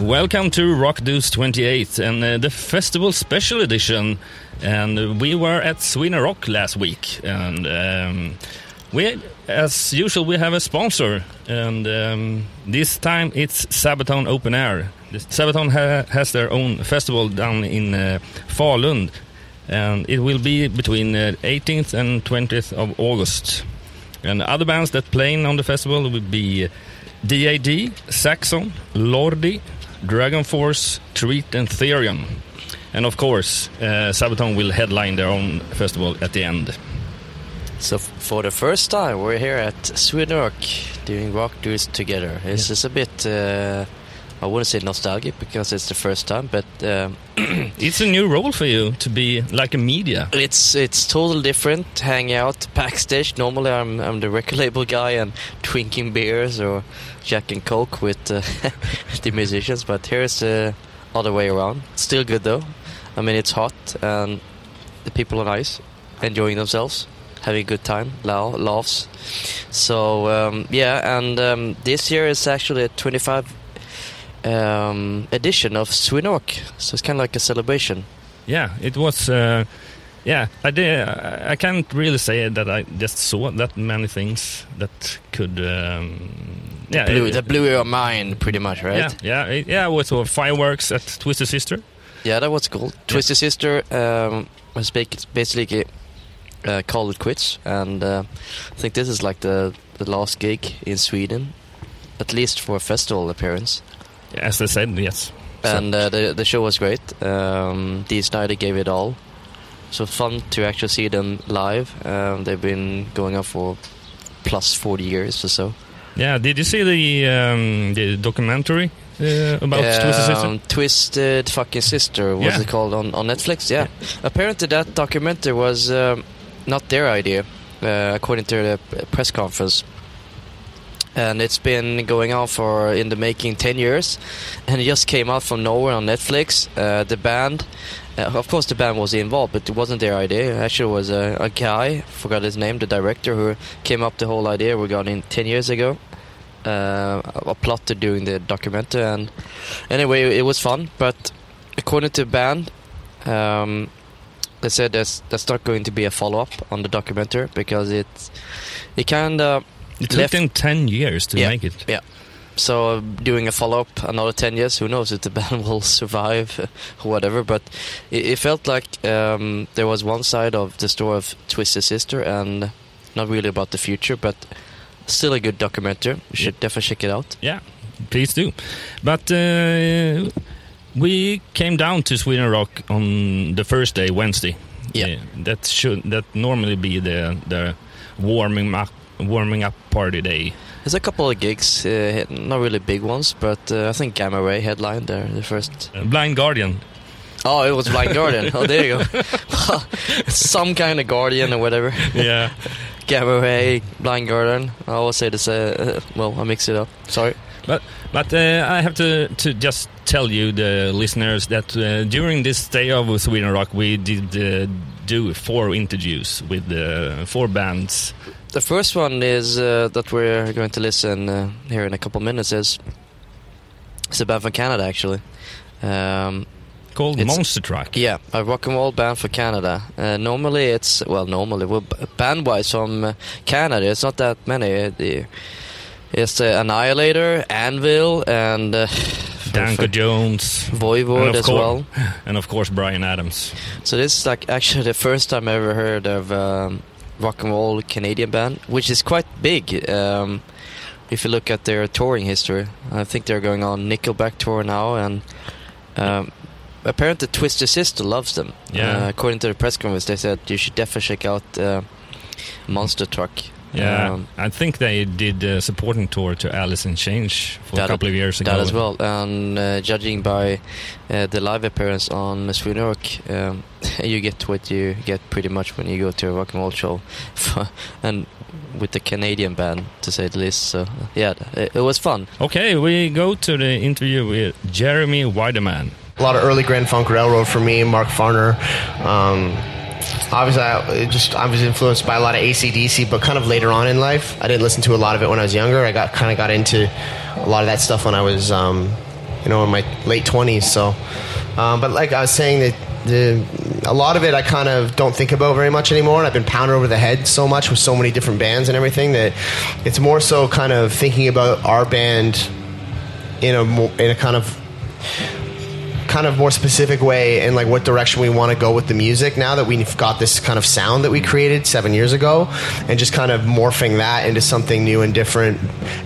Welcome to Rock Deuce 28 and uh, the festival special edition. And uh, we were at Sweden Rock last week, and um, we, as usual, we have a sponsor, and um, this time it's Sabaton Open Air. Sabaton ha has their own festival down in uh, Falun, and it will be between uh, 18th and 20th of August. And other bands that playing on the festival will be DAD, Saxon, Lordi, Dragon Force, Treat, and Therion. And of course, uh, Sabaton will headline their own festival at the end. So for the first time, we're here at Sweden Rock doing rock dudes together. This is a bit, uh, I wouldn't say nostalgic because it's the first time, but um, It's a new role for you to be like a media. it's it's totally different. Hang out backstage. Normally, I'm I'm the record label guy and drinking beers or Jack and Coke with uh, the musicians, but here's the other way around. Still good though. I mean, it's hot and the people are nice, enjoying themselves, having a good time, laugh, laughs. So um, yeah, and um, this year is actually a 25 um, edition of Sweden Rock, so it's kind of like a celebration. Yeah, it was. Uh, yeah, I did. I can't really say that I just saw that many things that could. Um, yeah, Blew, it- that blew your mind, pretty much, right? Yeah, yeah, it- yeah. We saw fireworks at Twisted Sister. Yeah, that was cool. Twisted Sister um, was basically uh, called it quits, and uh, I think this is like the the last gig in Sweden, at least for a festival appearance. As they said, yes. And uh, the the show was great. Um, Dee Snider gave it all. So fun to actually see them live. Um, they've been going on for plus forty years or so. Yeah, did you see the um, the documentary uh, about Twisted Sister? Um, Twisted fucking Sister, what's Yeah. it called on, on Netflix? Yeah. Apparently, that documentary was um, not their idea, uh, according to the press conference. And it's been going on for in the making 10 years, and it just came out from nowhere on Netflix. Uh, the band, uh, of course, the band was involved, but it wasn't their idea. It actually was a, a guy, forgot his name, the director, who came up the whole idea regarding 10 years ago. Uh, a plot to doing the documentary, and anyway, it was fun. But according to the band, um, they said there's, there's not going to be a follow up on the documentary because it's it kind of It left- took them ten years to Yeah. make it. Yeah. So doing a follow up another 10 years who knows if the band will survive or whatever but it, it felt like um, there was one side of the story of Twisted Sister and not really about the future but still a good documentary you should definitely check it out Yeah, please do. But uh, we came down to Sweden Rock on the first day, Wednesday. Yeah. that should that normally be the the warming up warming up party day. there's a couple of gigs uh, not really big ones but uh, I think Gamma Ray headlined there the first Uh, Blind Guardian. oh it was Blind Guardian oh there you go some kind of Guardian or whatever Yeah. Gamma Ray Blind Guardian I always say this uh, well I mix it up sorry But uh, I have to, to just tell you, the listeners, that uh, during this day of Sweden Rock, we did uh, do four interviews with uh, four bands. The first one is uh, that we're going to listen uh, here in a couple minutes is it's a band from Canada actually. Um, Called Monster Truck. yeah, a rock and roll band from Canada. Uh, normally it's well, normally well, band wise from uh, Canada, it's not that many. Uh, the, it's uh, Annihilator, Anvil, and uh, Danko Jones. Voivod as well. And of course, Bryan Adams. So this is like actually the first time I ever heard of um, rock and roll Canadian band, which is quite big. Um, if you look at their touring history, I think they're going on Nickelback tour now, and um, apparently Twisted Sister loves them. Yeah. Uh, according to the press conference, they said you should definitely check out uh, Monster Truck. Yeah, Um, I think they did a supporting tour to Alice in Chains for a That- couple of years ago. that as well. And uh, judging by uh, the live appearance on Sweden Rock, um, you get what you get pretty much when you go to a rock and roll show, and with the Canadian band to say the least. So yeah, it, it was fun. Okay, we go to the interview with Jeremy Widerman. a lot of early Grand Funk Railroad for me, Mark Farner. Um, obviously, I just I was influenced by a lot of ACDC, but kind of later on in life. I didn't listen to a lot of it when I was younger. I got kind of got into a lot of that stuff when I was, um, you know, in my late twenties. So, um, but like I was saying that. The, a lot of it I kind of don't think about very much anymore. And I've been pounded over the head so much with so many different bands and everything that it's more so kind of thinking about our band in a in a kind of kind of more specific way in like what direction we want to go with the music now that we've got this kind of sound that we created seven years ago and just kind of morphing that into something new and different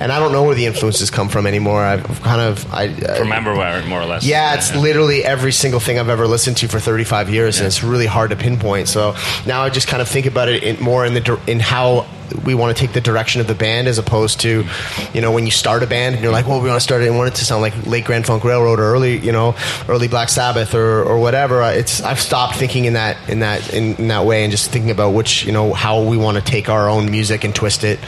and i don't know where the influences come from anymore i've kind of i From everywhere, more or less. yeah, it's literally every single thing I've ever listened to for 35 years, and it's really hard to pinpoint. So now I just kind of think about it in, more in the in how we want to take the direction of the band, as opposed to, you know, when you start a band and you're like, well, we want to start it and want it to sound like late Grand Funk Railroad or early, you know, early Black Sabbath or, or whatever. It's I've stopped thinking in that in that in, in that way and just thinking about which you know how we want to take our own music and twist it.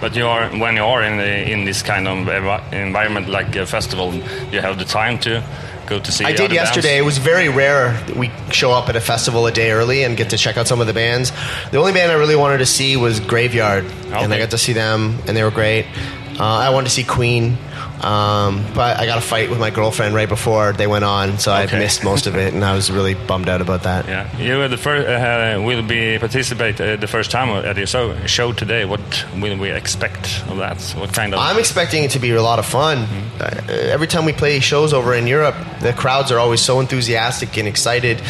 But you are when you are in the, in this kind of environment like a festival, you have the time to go to see. I did yesterday. It was very rare that we show up at a festival a day early and get to check out some of the bands. The only band I really wanted to see was Graveyard, and I got to see them, and they were great. Uh, I wanted to see Queen, um, but I got a fight with my girlfriend right before they went on, so I missed most of it, and I was really bummed out about that. Yeah, you are the first. Uh, will be participate uh, the first time at your show, show today. What will we expect of that? What kind of? I'm expecting it to be a lot of fun. Mm-hmm. Uh, every time we play shows over in Europe, the crowds are always so enthusiastic and excited.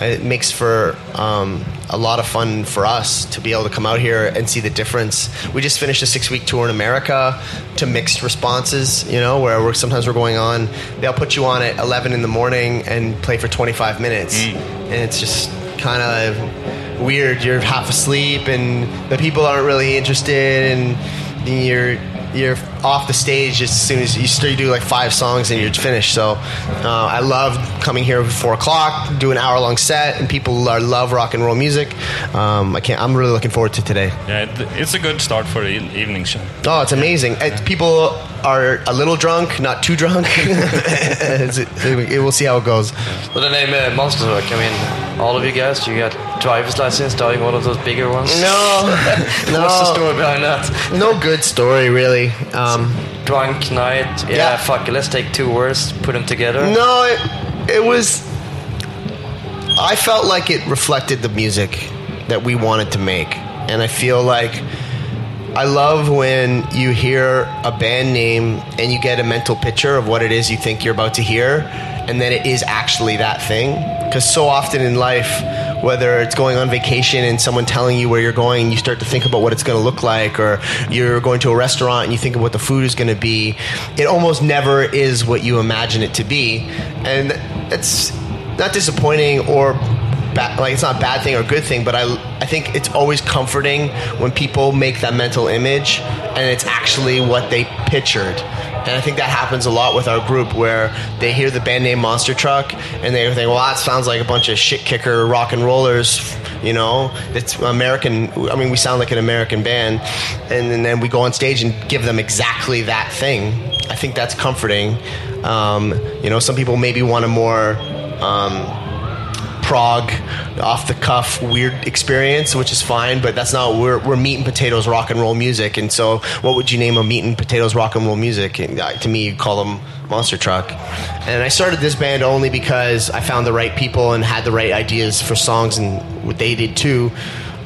It makes for um, a lot of fun for us to be able to come out here and see the difference. We just finished a six week tour in America to mixed responses, you know, where we're, sometimes we're going on, they'll put you on at 11 in the morning and play for 25 minutes. And it's just kind of weird. You're half asleep and the people aren't really interested and you're you're off the stage as soon as you you do like five songs and you're finished. So uh, I love coming here at four o'clock, do an hour long set, and people are, love rock and roll music. Um, I can't. I'm really looking forward to today. yeah, it's a good start for the evening show. Oh, it's amazing. Uh, people are a little drunk, not too drunk. We'll see how it goes. Well, the name uh, Monster Truck. I mean, all of you guys, you got driver's license, starting one of those bigger ones. No, What's the story behind that? no good story really. Um, Drunk night. Yeah, Yeah. fuck it. Let's take two words, put them together. No, it, it was. I felt like it reflected the music that we wanted to make, and I feel like I love when you hear a band name and you get a mental picture of what it is you think you're about to hear, and then it is actually that thing. Because so often in life, whether it's going on vacation and someone telling you where you're going, you start to think about what it's going to look like, or you're going to a restaurant and you think of what the food is going to be. It almost never is what you imagine it to be, and it's not disappointing or like it's not a bad thing or good thing, but I I think it's always comforting when people make that mental image and it's actually what they pictured. And I think that happens a lot with our group where they hear the band name Monster Truck and they think, well, that sounds like a bunch of shit kicker rock and rollers, you know? It's American. I mean, we sound like an American band. And, then we go on stage and give them exactly that thing. I think that's comforting. Um, you know, some people maybe want a more. Um, prog off the cuff weird experience which is fine but that's not we're, we're meat and potatoes rock and roll music and so what would you name a meat and potatoes rock and roll music? And, uh, to me you call them monster truck. And i started this band only because i found the right people and had the right ideas for songs and what they did too.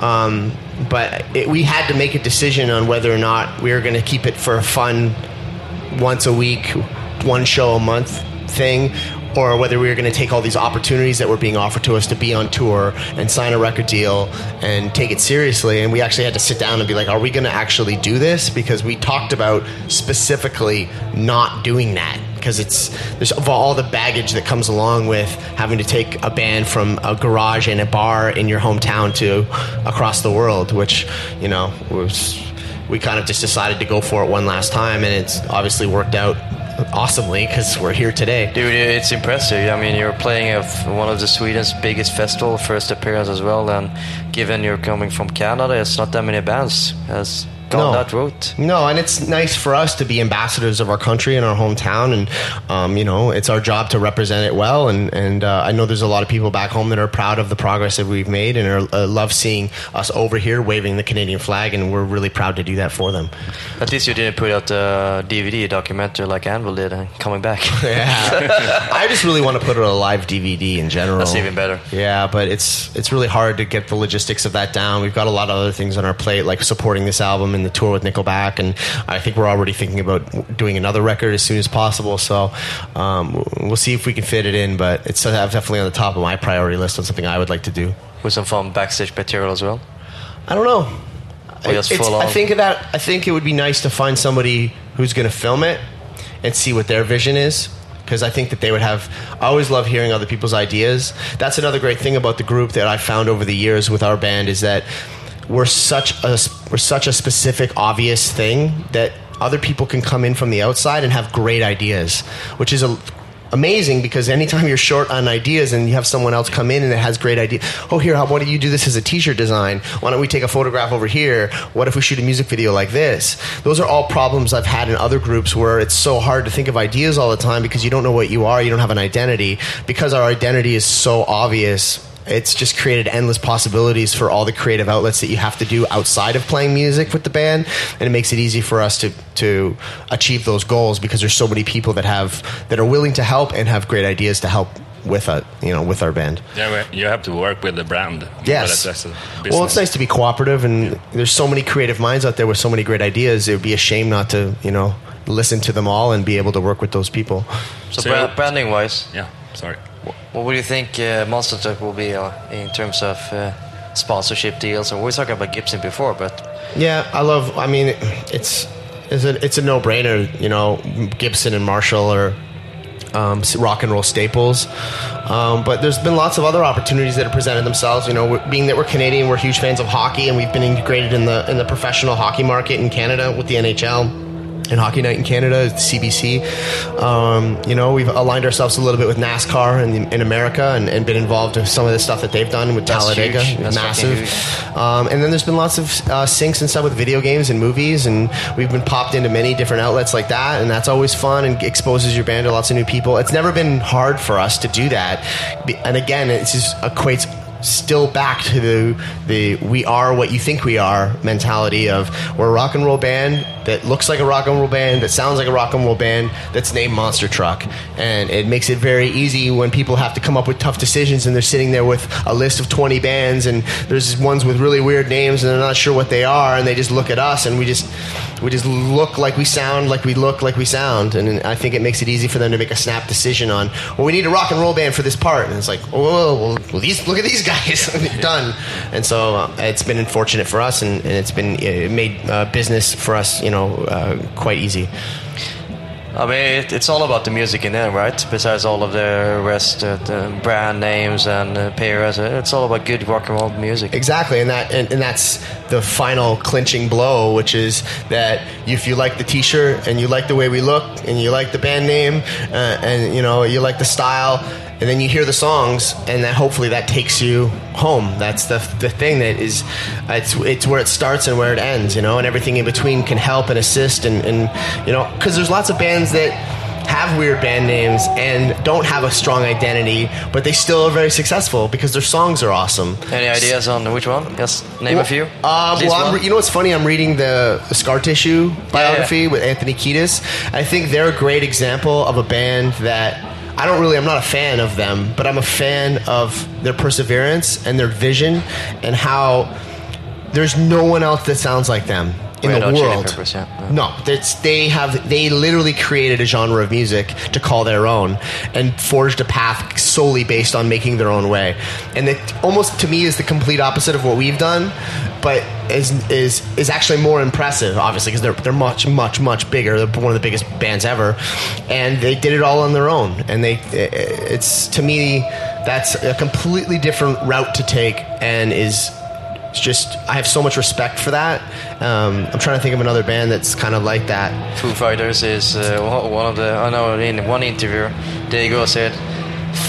Um, but it, we had to make a decision on whether or not we were going to keep it for a fun once a week, one show a month thing, or whether we were going to take all these opportunities that were being offered to us to be on tour and sign a record deal and take it seriously. And we actually had to sit down and be like, are we going to actually do this? Because we talked about specifically not doing that. Because it's there's all the baggage that comes along with having to take a band from a garage and a bar in your hometown to across the world, which you know was we kind of just decided to go for it one last time, and it's obviously worked out awesomely because we're here today. Dude, it's impressive. I mean, you're playing at one of the Sweden's biggest festival, first appearance as well. And given you're coming from Canada, it's not that many bands has gone No. that route. No, and it's nice for us to be ambassadors of our country and our hometown, and um, you know, it's our job to represent it well. And and uh, I know there's a lot of people back home that are proud of the progress that we've made, and are, uh, love seeing us over here waving the Canadian flag, and we're really proud to do that for them. At least you didn't put out a DVD documentary like Anvil did and coming back. Yeah, I just really want to put it on a live DVD in general. That's even better. Yeah, but it's it's really hard to get the logistics of that down. We've got a lot of other things on our plate, like supporting this album and the tour with Nickelback, and I think we're already thinking about doing another record as soon as possible. So um, we'll see if we can fit it in, but it's definitely on the top of my priority list on something I would like to do. With some fun backstage material as well. I don't know. I think that I think it would be nice to find somebody who's going to film it and see what their vision is because I think that they would have. I always love hearing other people's ideas. That's another great thing about the group that I found over the years with our band is that we're such a we're such a specific, obvious thing that other people can come in from the outside and have great ideas, which is a amazing because anytime you're short on ideas and you have someone else come in and it has great idea oh here how, why don't you do? This as a t-shirt design. Why don't we take a photograph over here? What if we shoot a music video like this? Those are all problems i've had in other groups where it's so hard to think of ideas all the time because you don't know what you are. You don't have an identity. Because our identity is so obvious it's just created endless possibilities for all the creative outlets that you have to do outside of playing music with the band and it makes it easy for us to to achieve those goals because there's so many people that have that are willing to help and have great ideas to help with a you know with our band Yeah, you have to work with the brand. Yes. That's well, it's nice to be cooperative, and there's so many creative minds out there with so many great ideas. It would be a shame not to, you know, listen to them all and be able to work with those people. So, so branding wise, Yeah, sorry. What would you think uh, Monster Truck will be uh, in terms of uh, sponsorship deals? And we were talking about Gibson before, but Yeah, I love. I mean, it's it's a it's a no brainer. You know, Gibson and Marshall are um, rock and roll staples. Um, but there's been lots of other opportunities that have presented themselves. You know, being that we're Canadian, we're huge fans of hockey, and we've been integrated in the in the professional hockey market in Canada with the NHL. And Hockey Night in Canada, the CBC. Um, you know, we've aligned ourselves a little bit with NASCAR in, in America and, and been involved in some of the stuff that they've done with That's Talladega. That's massive. Um, and then there's been lots of uh, syncs and stuff with video games and movies, and we've been popped into many different outlets like that, and that's always fun and exposes your band to lots of new people. It's never been hard for us to do that, and again, it just equates still back to the the we are what you think we are mentality of we're a rock and roll band that looks like a rock and roll band that sounds like a rock and roll band that's named Monster Truck. And it makes it very easy when people have to come up with tough decisions and they're sitting there with a list of 20 bands and there's ones with really weird names and they're not sure what they are and they just look at us and we just we just look like we sound like we look like we sound and I think it makes it easy for them to make a snap decision on well we need a rock and roll band for this part. And it's like oh well, these look at these guys. Done. And so uh, it's been unfortunate for us and, and it's been it made uh, business for us you know uh, quite easy I mean, it, it's all about the music in there, right? Besides all of the rest, uh, the brand names and uh, payers, uh, it's all about good rock and roll music. Exactly, and that and, and that's the final clinching blow, which is that if you like the T-shirt and you like the way we look and you like the band name uh, and you know you like the style, and then you hear the songs, and that hopefully that takes you home. That's the the thing that is it's it's where it starts and where it ends, you know, and everything in between can help and assist, and and you know because there's lots of bands that have weird band names and don't have a strong identity, but they still are very successful because their songs are awesome. Any ideas on which one? Yes, name a few. Uh, well, I'm, re- you know what's funny? I'm reading the, the Scar Tissue biography with Anthony Kiedis. I think they're a great example of a band that I don't really. I'm not a fan of them, but I'm a fan of their perseverance and their vision and how there's no one else that sounds like them in Red the world. Peppers, yeah. Yeah. No, it's, they have they literally created a genre of music to call their own and forged a path solely based on making their own way. And it almost to me is the complete opposite of what we've done, but is is is actually more impressive, obviously, because they're they're much much much bigger. They're one of the biggest bands ever, and they did it all on their own. And they it's to me that's a completely different route to take, and is it's just I have so much respect for that. Um, I'm trying to think of another band that's kind of like that. Foo Fighters is uh, one- of the. I know in one interview, Diego said,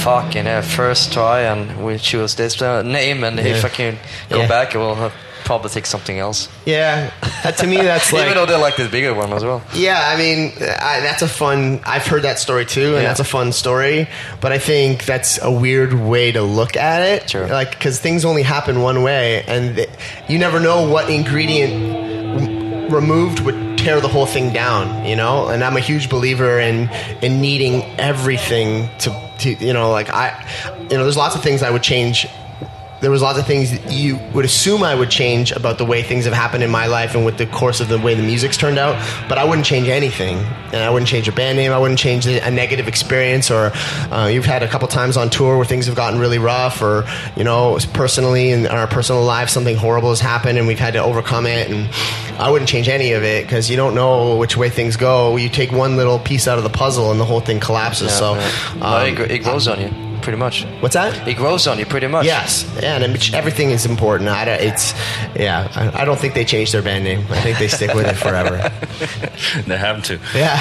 "Fucking uh, first try, and we choose this uh, name, and Yeah. if I can go Yeah. back, we'll have probably take something else. Yeah, that, to me that's like Even though they like the bigger one as well. Yeah, I mean, I, that's a fun. I've heard that story too, and Yeah. that's a fun story. But I think that's a weird way to look at it. Sure. Like, because things only happen one way, and th- you never know what ingredient r- removed would tear the whole thing down. You know, and I'm a huge believer in in needing everything to, to you know, like I, you know, there's lots of things I would change there was lots of things that you would assume I would change about the way things have happened in my life and with the course of the way the music's turned out, but I wouldn't change anything. And I wouldn't change a band name. I wouldn't change a negative experience. Or uh, you've had a couple times on tour where things have gotten really rough, or you know, personally in our personal lives something horrible has happened and we've had to overcome it. And I wouldn't change any of it because you don't know which way things go. You take one little piece out of the puzzle and the whole thing collapses. so, yeah. No, um, it grows on you pretty much. what's that? It grows on you pretty much. Yes, yeah, and it- everything is important. I don't, it's yeah. I, I don't think they changed their band name. I think they stick with it forever. They have to. Yeah,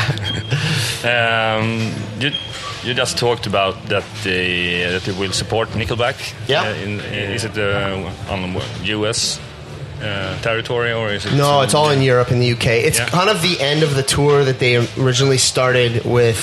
Um, you, you just talked about that they that they will support Nickelback. Yeah. Uh, in, is it uh, on U.S. Uh, territory or is it? no, it's all in Europe and the UK. It's Yeah. kind of the end of the tour that they originally started with.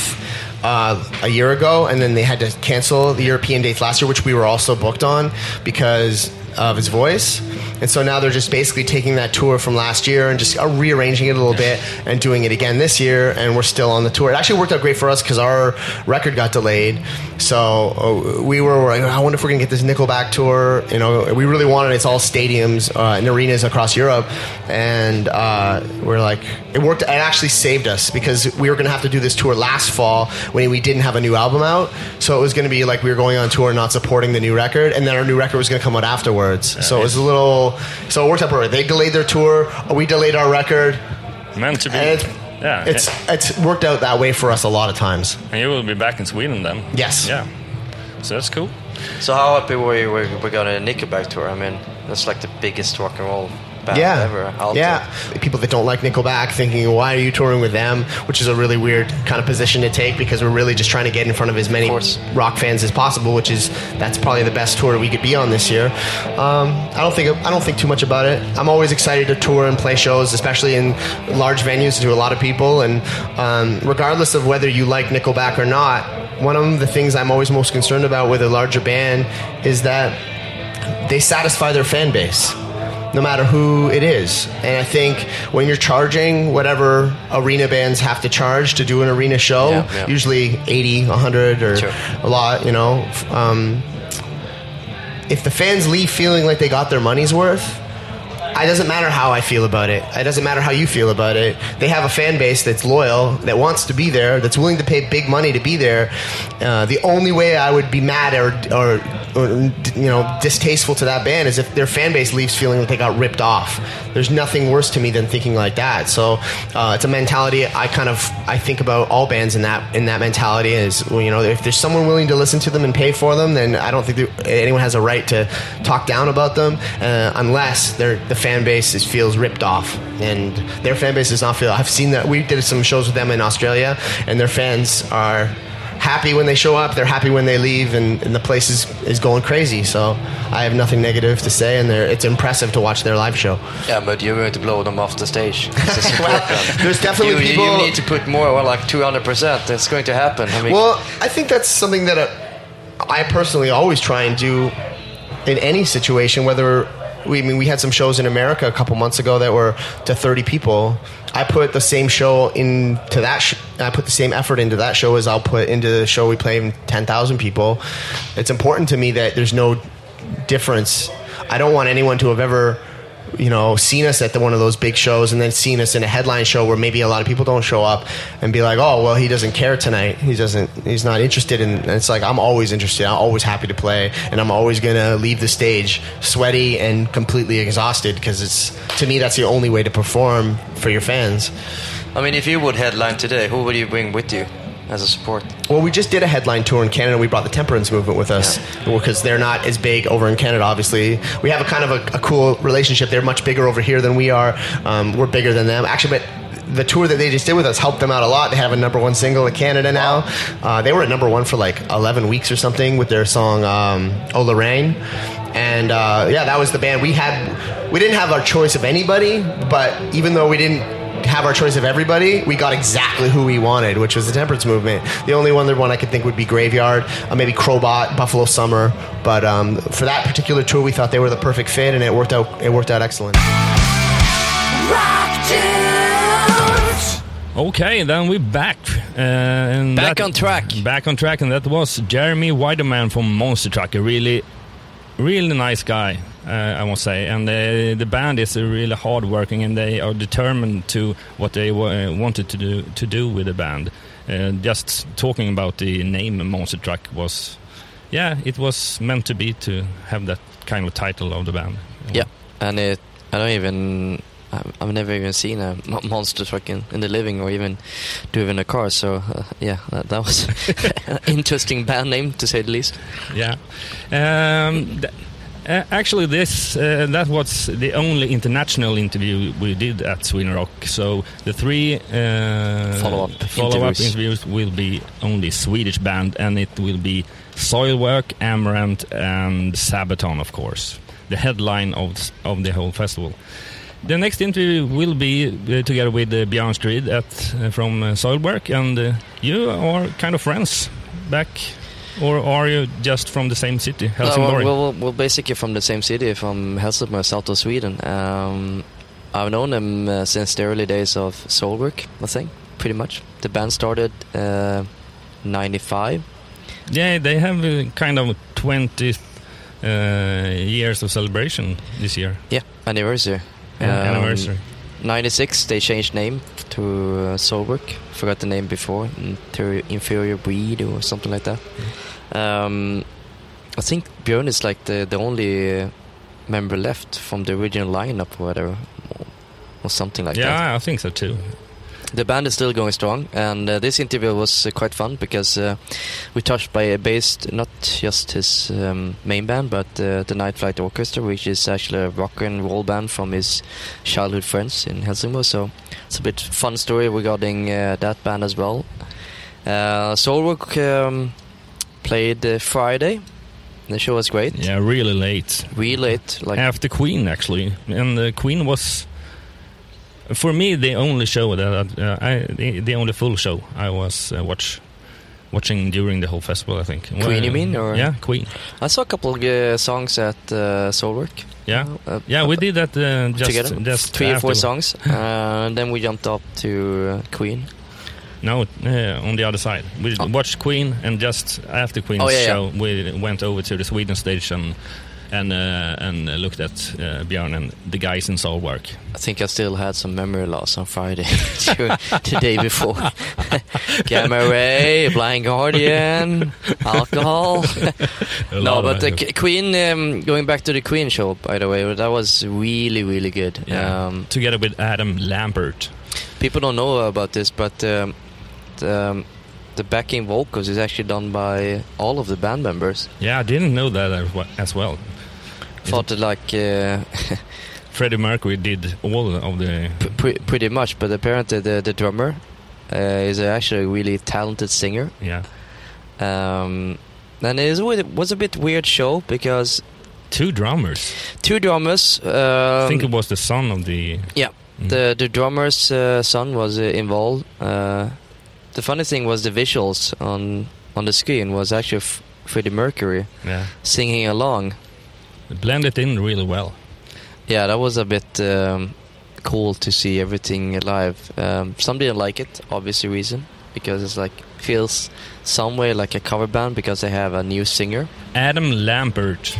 Uh, a year ago, and then they had to cancel the European dates last year, which we were also booked on because of his voice. And so now they're just basically taking that tour from last year and just uh, rearranging it a little bit and doing it again this year. And we're still on the tour. It actually worked out great for us because our record got delayed. So uh, we were like, I wonder if we're gonna get this Nickelback tour. You know, we really wanted it's all stadiums uh, and arenas across Europe, and uh, we're like, it worked. It actually saved us because we were gonna have to do this tour last fall when we didn't have a new album out. So it was gonna be like we were going on tour, not supporting the new record, and then our new record was gonna come out afterwards. So it was a little. So it worked out perfect. They delayed their tour. We delayed our record. meant to be. And it's, yeah, it's it's worked out that way for us a lot of times. and you will be back in Sweden then. Yes. Yeah. So that's cool. So how happy were you we, we got a Nickelback tour? I mean, that's like the biggest rock and roll band yeah, ever. yeah. People that don't like Nickelback thinking, "Why are you touring with them?" Which is a really weird kind of position to take because we're really just trying to get in front of as many course. rock fans as possible. Which is that's probably the best tour we could be on this year. Um, I don't think I don't think too much about it. I'm always excited to tour and play shows, especially in large venues to a lot of people. And um, regardless of whether you like Nickelback or not, one of the things I'm always most concerned about with a larger band is that they satisfy their fan base no matter who it is. And I think when you're charging whatever arena bands have to charge to do an arena show, Yeah, yeah. usually 80, 100 or Sure. a lot, you know, um, if the fans leave feeling like they got their money's worth, it doesn't matter how I feel about it. It doesn't matter how you feel about it. They have a fan base that's loyal, that wants to be there, that's willing to pay big money to be there. Uh, the only way I would be mad or, or, or you know distasteful to that band is if their fan base leaves feeling like they got ripped off. There's nothing worse to me than thinking like that. So uh, it's a mentality I kind of I think about all bands in that in that mentality is well, you know if there's someone willing to listen to them and pay for them, then I don't think anyone has a right to talk down about them uh, unless they're, the fan base is, feels ripped off and their fan base does not feel. I've seen that we did some shows with them in Australia and their fans are happy when they show up. They're happy when they leave, and, and the place is, is going crazy. So I have nothing negative to say, and it's impressive to watch their live show. Yeah, but you're going to blow them off the stage. It's a support Well, there's definitely you, people- You need to put more, well, like 200. percent That's going to happen. I mean, Well, I think that's something that I personally always try and do in any situation. Whether we I mean we had some shows in America a couple months ago that were to 30 people. I put the same show into that. Sh- I put the same effort into that show as I'll put into the show we play in 10,000 people. It's important to me that there's no difference. I don't want anyone to have ever you know, seen us at the, one of those big shows and then seen us in a headline show where maybe a lot of people don't show up and be like, oh, well, he doesn't care tonight. He doesn't, he's not interested in, and it's like, I'm always interested. I'm always happy to play and I'm always going to leave the stage sweaty and completely exhausted because it's, to me, that's the only way to perform for your fans. I mean, if you would headline today, who would you bring with you as a support? Well, we just did a headline tour in Canada. We brought the Temperance Movement with us because they're not as big over in Canada. Obviously, we have a kind of a, a cool relationship. They're much bigger over here than we are. Um, we're bigger than them, actually. But the tour that they just did with us helped them out a lot. They have a number one single in Canada now. Uh, they were at number one for like 11 weeks or something with their song um, "Oh Lorraine," and uh, yeah, that was the band we had we didn't have our choice of anybody, but even though we didn't have our choice of everybody, we got exactly who we wanted, which was the temperance movement. The only other one I could think would be Graveyard, uh, maybe Crobot, Buffalo Summer. But um, for that particular tour, we thought they were the perfect fit, and it worked out. It worked out excellent. Okay, then we're back. Uh, and Back that- on track. Back on track, and that was Jeremy Widerman from Monster Truck, a really, really nice guy, I must say. And uh, the band is uh, really hardworking, and they are determined to what they wa- wanted to do to do with the band. Uh, just talking about the name Monster Truck was, yeah, it was meant to be to have that kind of title of the band. Yeah, and it, I don't even. I've I've never even seen a monster truck in, in the living or even driven a car. So uh, yeah, that, that was an interesting band name to say the least. Yeah. Um, th- uh, actually, this uh, that was the only international interview we did at Sweden Rock. So the three uh, Follow-up follow-up interviews. interviews will be only Swedish band, and it will be Soilwork, Amaranthe, and Sabaton, of course, the headline of of the whole festival. The next interview will be uh, together with uh, Björn Strid at uh, from uh, Soilwork, and uh, you are kind of friends back, or are you just from the same city, No, Helsingborg? well, well, we're basically from the same city, from Helsingborg, south of Sweden. Um, I've known them uh, since the early days of Soilwork, I think, pretty much. The band started uh, 95. yeah, they have uh, kind of 20 uh, years of celebration this year. Yeah, anniversary. Um, anniversary. 96, they changed name to uh, Soilwork. Forgot the name before, Inter- Inferior Breed or something like that. Um, I think Björn is like the, the only uh, member left from the original lineup or whatever, or, or something like that. yeah, I think so too. The band is still going strong, and uh, this interview was uh, quite fun because uh, we touched by a based not just his um, main band, but uh, the Night Flight Orchestra, which is actually a rock and roll band from his childhood friends in Helsingborg. So it's a bit fun story regarding uh, that band as well. Uh, Soilwork um, played uh, Friday. The show was great. Yeah, really late. Really late, like After Queen, actually, and uh, Queen was. For me, the only show that uh, I, the, the only full show I was uh, watch, watching during the whole festival. I think Queen, you mean, or- yeah, Queen. I saw a couple of uh, songs at uh, Soilwork. Yeah, Uh, yeah, we did that uh, just together. just three or four songs, uh, and then we jumped up to uh, Queen. No, uh, on the other side. We Oh. watched Queen, and just after Queen's Oh, yeah, yeah. show, we went over to the Sweden station and uh, and uh, looked at uh, Björn and the guys in Soilwork. I think I still had some memory loss on Friday, the day before. Gamma Ray, Blind Guardian, alcohol. No, but the. Queen, um, going back to the Queen show, by the way, that was really, really good. Yeah. Um, together with Adam Lambert. people don't know about this, but um, the, um, the backing vocals is actually done by all of the band members. Yeah, I didn't know that as well. Thought that like uh, Freddie Mercury did all of the. P- pretty much, but apparently the the drummer uh, is actually a really talented singer. Yeah, Um, and it was, a bit weird show because two drummers. two drummers. Um, I think it was the son of the. yeah, Mm. the the drummer's uh, son was uh, involved. Uh, the funny thing was the visuals on on the screen was actually F- Freddie Mercury yeah singing along. It blended in really well. Yeah, that was a bit um, cool to see everything live. Um, some didn't like it, obviously reason because it's like feels some way like a cover band because they have a new singer, Adam Lambert.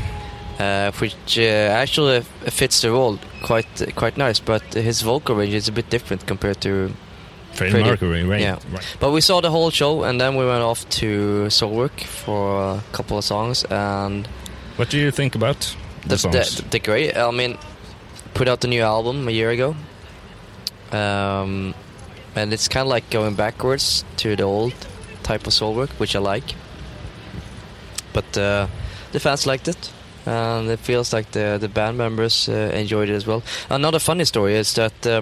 uh, which uh, actually fits the role quite quite nice. But his vocal range is a bit different compared to. Freddie, Freddie. Mercury, right? Yeah. right. But we saw the whole show, and then we went off to Soilwork for a couple of songs, and What do you think about the, the, songs? the, the great. I mean, put out the new album a year ago, um, and it's kind of like going backwards to the old type of Soilwork, which I like. But uh, the fans liked it, and it feels like the the band members uh, enjoyed it as well. Another funny story is that. Uh,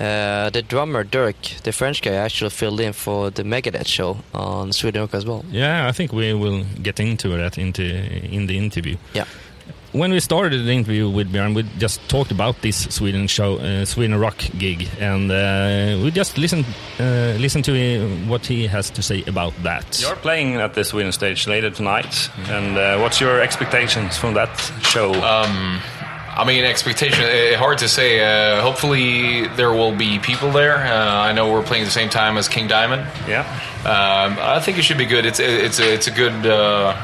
uh, the drummer Dirk, the French guy, actually filled in for the Megadeth show on Sweden Rock as well. yeah, I think we will get into that into in the interview. Yeah. When we started the interview with Björn, we just talked about this Sweden show, uh, Sweden Rock gig, and uh, we just listen uh, listen to uh, what he has to say about that. You're playing at the Sweden stage later tonight, and uh, what's your expectations from that show? Um, I mean, expectation. eh, hard to say. Uh, hopefully, there will be people there. Uh, I know we're playing the same time as King Diamond. yeah. Um, I think it should be good. It's it's a, it's a good uh,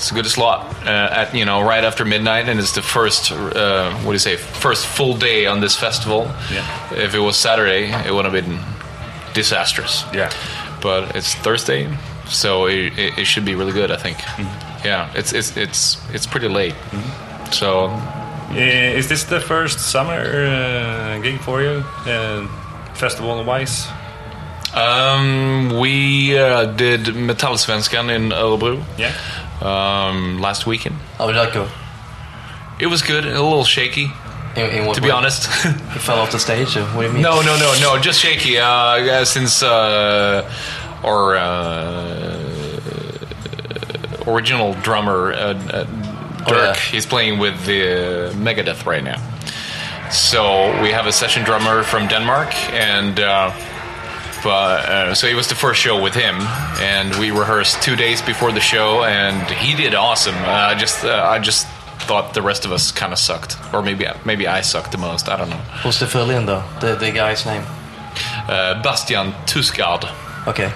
it's a good slot uh, at you know right after midnight, and it's the first uh, what do you say first full day on this festival. Yeah. If it was Saturday, it would have been disastrous. Yeah. But it's Thursday, so it, it, it should be really good. I think. Yeah, it's it's it's it's pretty late. So Eh, Is this the first summer uh, gig for you, uh, festival wise? um, we uh, did Metallsvenskan in Örebro Yeah. Um, last weekend. How did that go? It was good, a little shaky. In, in to be way? honest. he fell off the stage. Or what do you mean? no, no, no, no, just shaky. Uh, since uh, our uh, original drummer uh, uh, Oh, Dirk, yeah. he's playing with the Megadeth right now. So we have a session drummer from Denmark, and uh, uh, so it was the first show with him, and we rehearsed two days before the show, and he did awesome. Uh, I just uh, I just thought the rest of us kind of sucked, or maybe maybe I sucked the most. I don't know. Who's the fill-in though? The the guy's name. Uh, Bastian Thusgaard. Okay.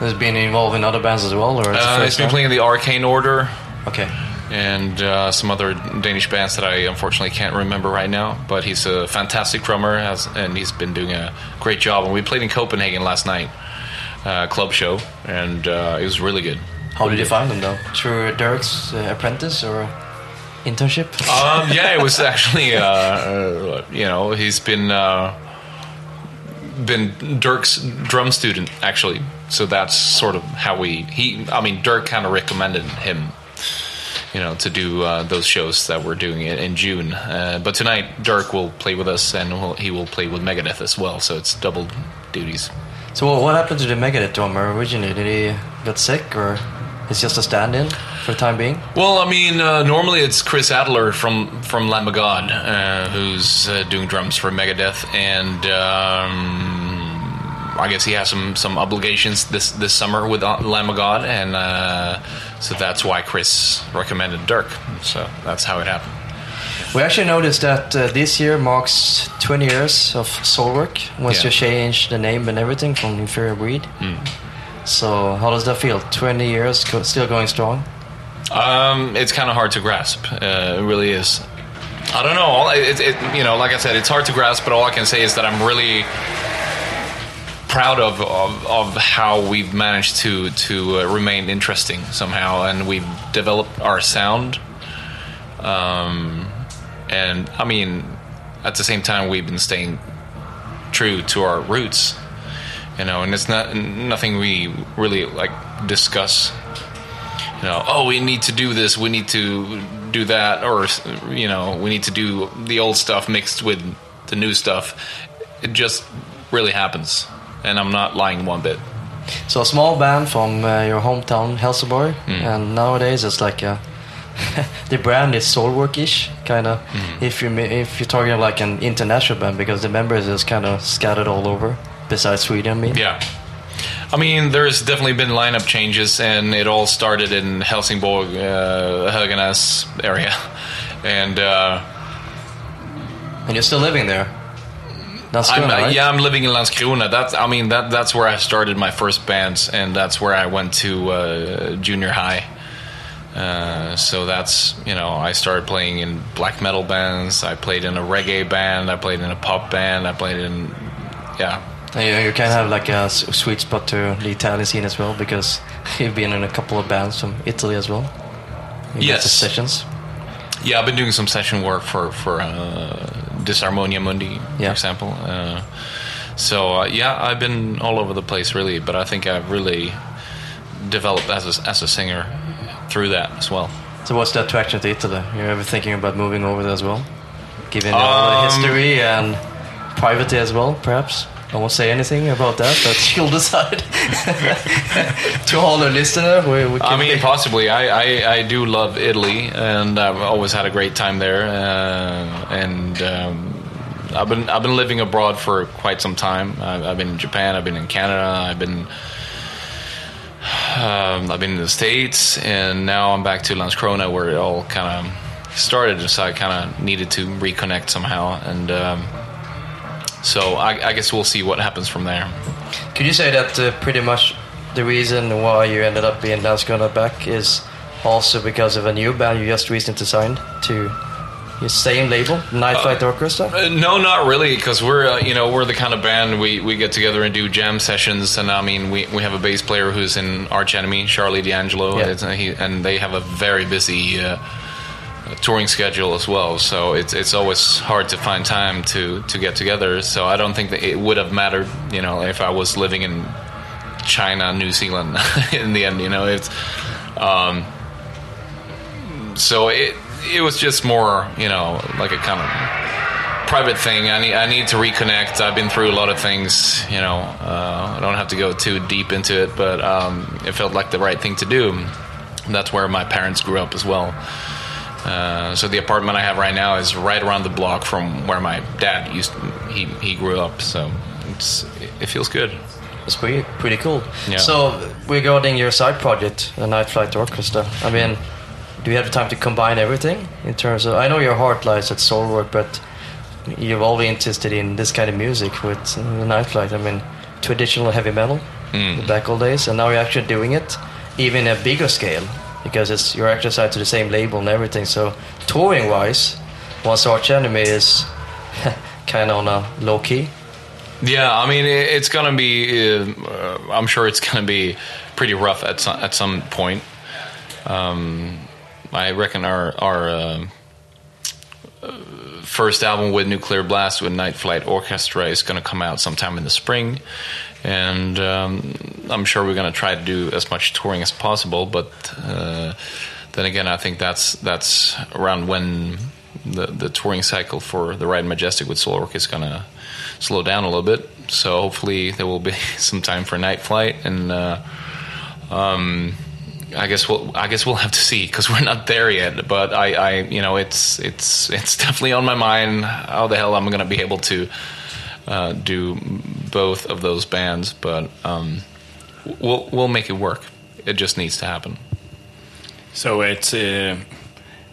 Has been involved in other bands as well, or Uh, he's been time? playing in the Arcane Order Okay. And uh, some other Danish bands that I unfortunately can't remember right now. But he's a fantastic drummer, has, and he's been doing a great job. And we played in Copenhagen last night, uh, club show, and uh, it was really good. How did you find them though? Through Dirk's uh, apprentice or internship? Um, yeah, it was actually, uh, uh, you know, he's been uh, been Dirk's drum student actually. So that's sort of how we. He, I mean, Dirk kind of recommended him, you know, to do uh, those shows that we're doing in, in June. Uh, but tonight, Dirk will play with us, and we'll, he will play with Megadeth as well. So it's double duties. So what, what happened to the Megadeth drummer originally? Did he get sick or he's just a stand-in for the time being? Well, I mean, uh, normally it's Chris Adler from from Lamb of God uh, who's uh, doing drums for Megadeth, and um, I guess he has some some obligations this this summer with uh, Lamb of God, and uh, so that's why Chris recommended Dirk. So that's how it happened. We actually noticed that uh, this year marks 20 years of Soilwork once Yeah. you change the name and everything from Inferior Breed. So how does that feel? 20 years, go, still going strong? Um, it's kind of hard to grasp. Uh, it really is. I don't know. It, it, you know, like I said, it's hard to grasp. But all I can say is that I'm really proud of of, of how we've managed to to uh, remain interesting somehow, and we've developed our sound. Um, and I mean, at the same time, we've been staying true to our roots. You know, and it's not nothing we really like discuss you know, oh, we need to do this, we need to do that, or you know, we need to do the old stuff mixed with the new stuff. It just really happens, and I'm not lying one bit. So a small band from uh, your hometown, Helsingborg, Mm. and nowadays it's like a the brand is Soilwork-ish, kind of. Mm. If you if you're talking like an international band, because the members is kind of scattered all over, besides Sweden. I mean. Yeah. I mean, there's definitely been lineup changes, and it all started in Helsingborg, uh, Höganäs area, and uh, And you're still living there. That's I'm, uh, right? yeah, I'm living in Landskrona. That's, I mean, that that's where I started my first bands, and that's where I went to uh, junior high. Uh, so that's you know, I started playing in black metal bands. I played in a reggae band. I played in a pop band. I played in, yeah, you, you can have like a sweet spot to the Italian scene as well, because you've been in a couple of bands from Italy as well. You Yes. sessions. yeah. I've been doing some session work for for uh, Disharmonia Mundi, for Yeah. example. Uh, so uh, yeah, I've been all over the place really, but I think I've really developed as a, as a singer through that as well. So what's the attraction to Italy? You're ever thinking about moving over there as well? Given all the Um, history and privacy as well, perhaps? I won't say anything about that, but you'll decide. to all our listener, we, we I mean, possibly. I, I, I do love Italy, and I've always had a great time there. Uh, and um, I've been I've been living abroad for quite some time. I've, I've been in Japan. I've been in Canada. I've been um, I've been in the States, and now I'm back to Landskrona, where it all kind of started. So I kind of needed to reconnect somehow, and um, so I, I guess we'll see what happens from there. Could you say that uh, pretty much the reason why you ended up being Landskrona back is also because of a new band you just recently signed to your same label, Night Flight Orchestra? Uh, no, not really, because we're uh, you know we're the kind of band we, we get together and do jam sessions, and I mean we, we have a bass player who's in Arch Enemy, Sharlee D'Angelo, Yeah. It's, uh, he, and they have a very busy uh, touring schedule as well. So it's it's always hard to find time to to get together. So I don't think that it would have mattered, you know, if I was living in China, New Zealand. in the end, you know, it's. Um, so it it was just more you know like a kind of private thing. I need I need to reconnect. I've been through a lot of things. You know, uh, I don't have to go too deep into it, but um, it felt like the right thing to do. That's where my parents grew up as well. Uh, so the apartment I have right now is right around the block from where my dad used. he he grew up. So it's it feels good. It's pretty, pretty cool. Yeah. So, regarding your side project, the Night Flight Orchestra, I mean, do you have the time to combine everything in terms of? I know your heart lies at Soilwork, but you're always interested in this kind of music with uh, the Night Flight. I mean, traditional heavy metal, the back old days, and now you're actually doing it even a bigger scale because it's you're signed to the same label and everything. So, touring wise, Once Arch Enemy is kind of on a low key. Yeah, I mean it's gonna be. Uh, I'm sure it's gonna be pretty rough at some at some point. Um, I reckon our our uh, uh, first album with Nuclear Blast with Night Flight Orchestra is gonna come out sometime in the spring, and um, I'm sure we're gonna try to do as much touring as possible. But uh, then again, I think that's that's around when the the touring cycle for the Ride Majestic with Soilwork is gonna slow down a little bit. So hopefully there will be some time for Night Flight, and uh, um, I guess we'll I guess we'll have to see because we're not there yet. But I, I you know it's it's it's definitely on my mind how the hell I'm gonna be able to uh, do both of those bands, but um, we'll we'll make it work. It just needs to happen. So it's uh,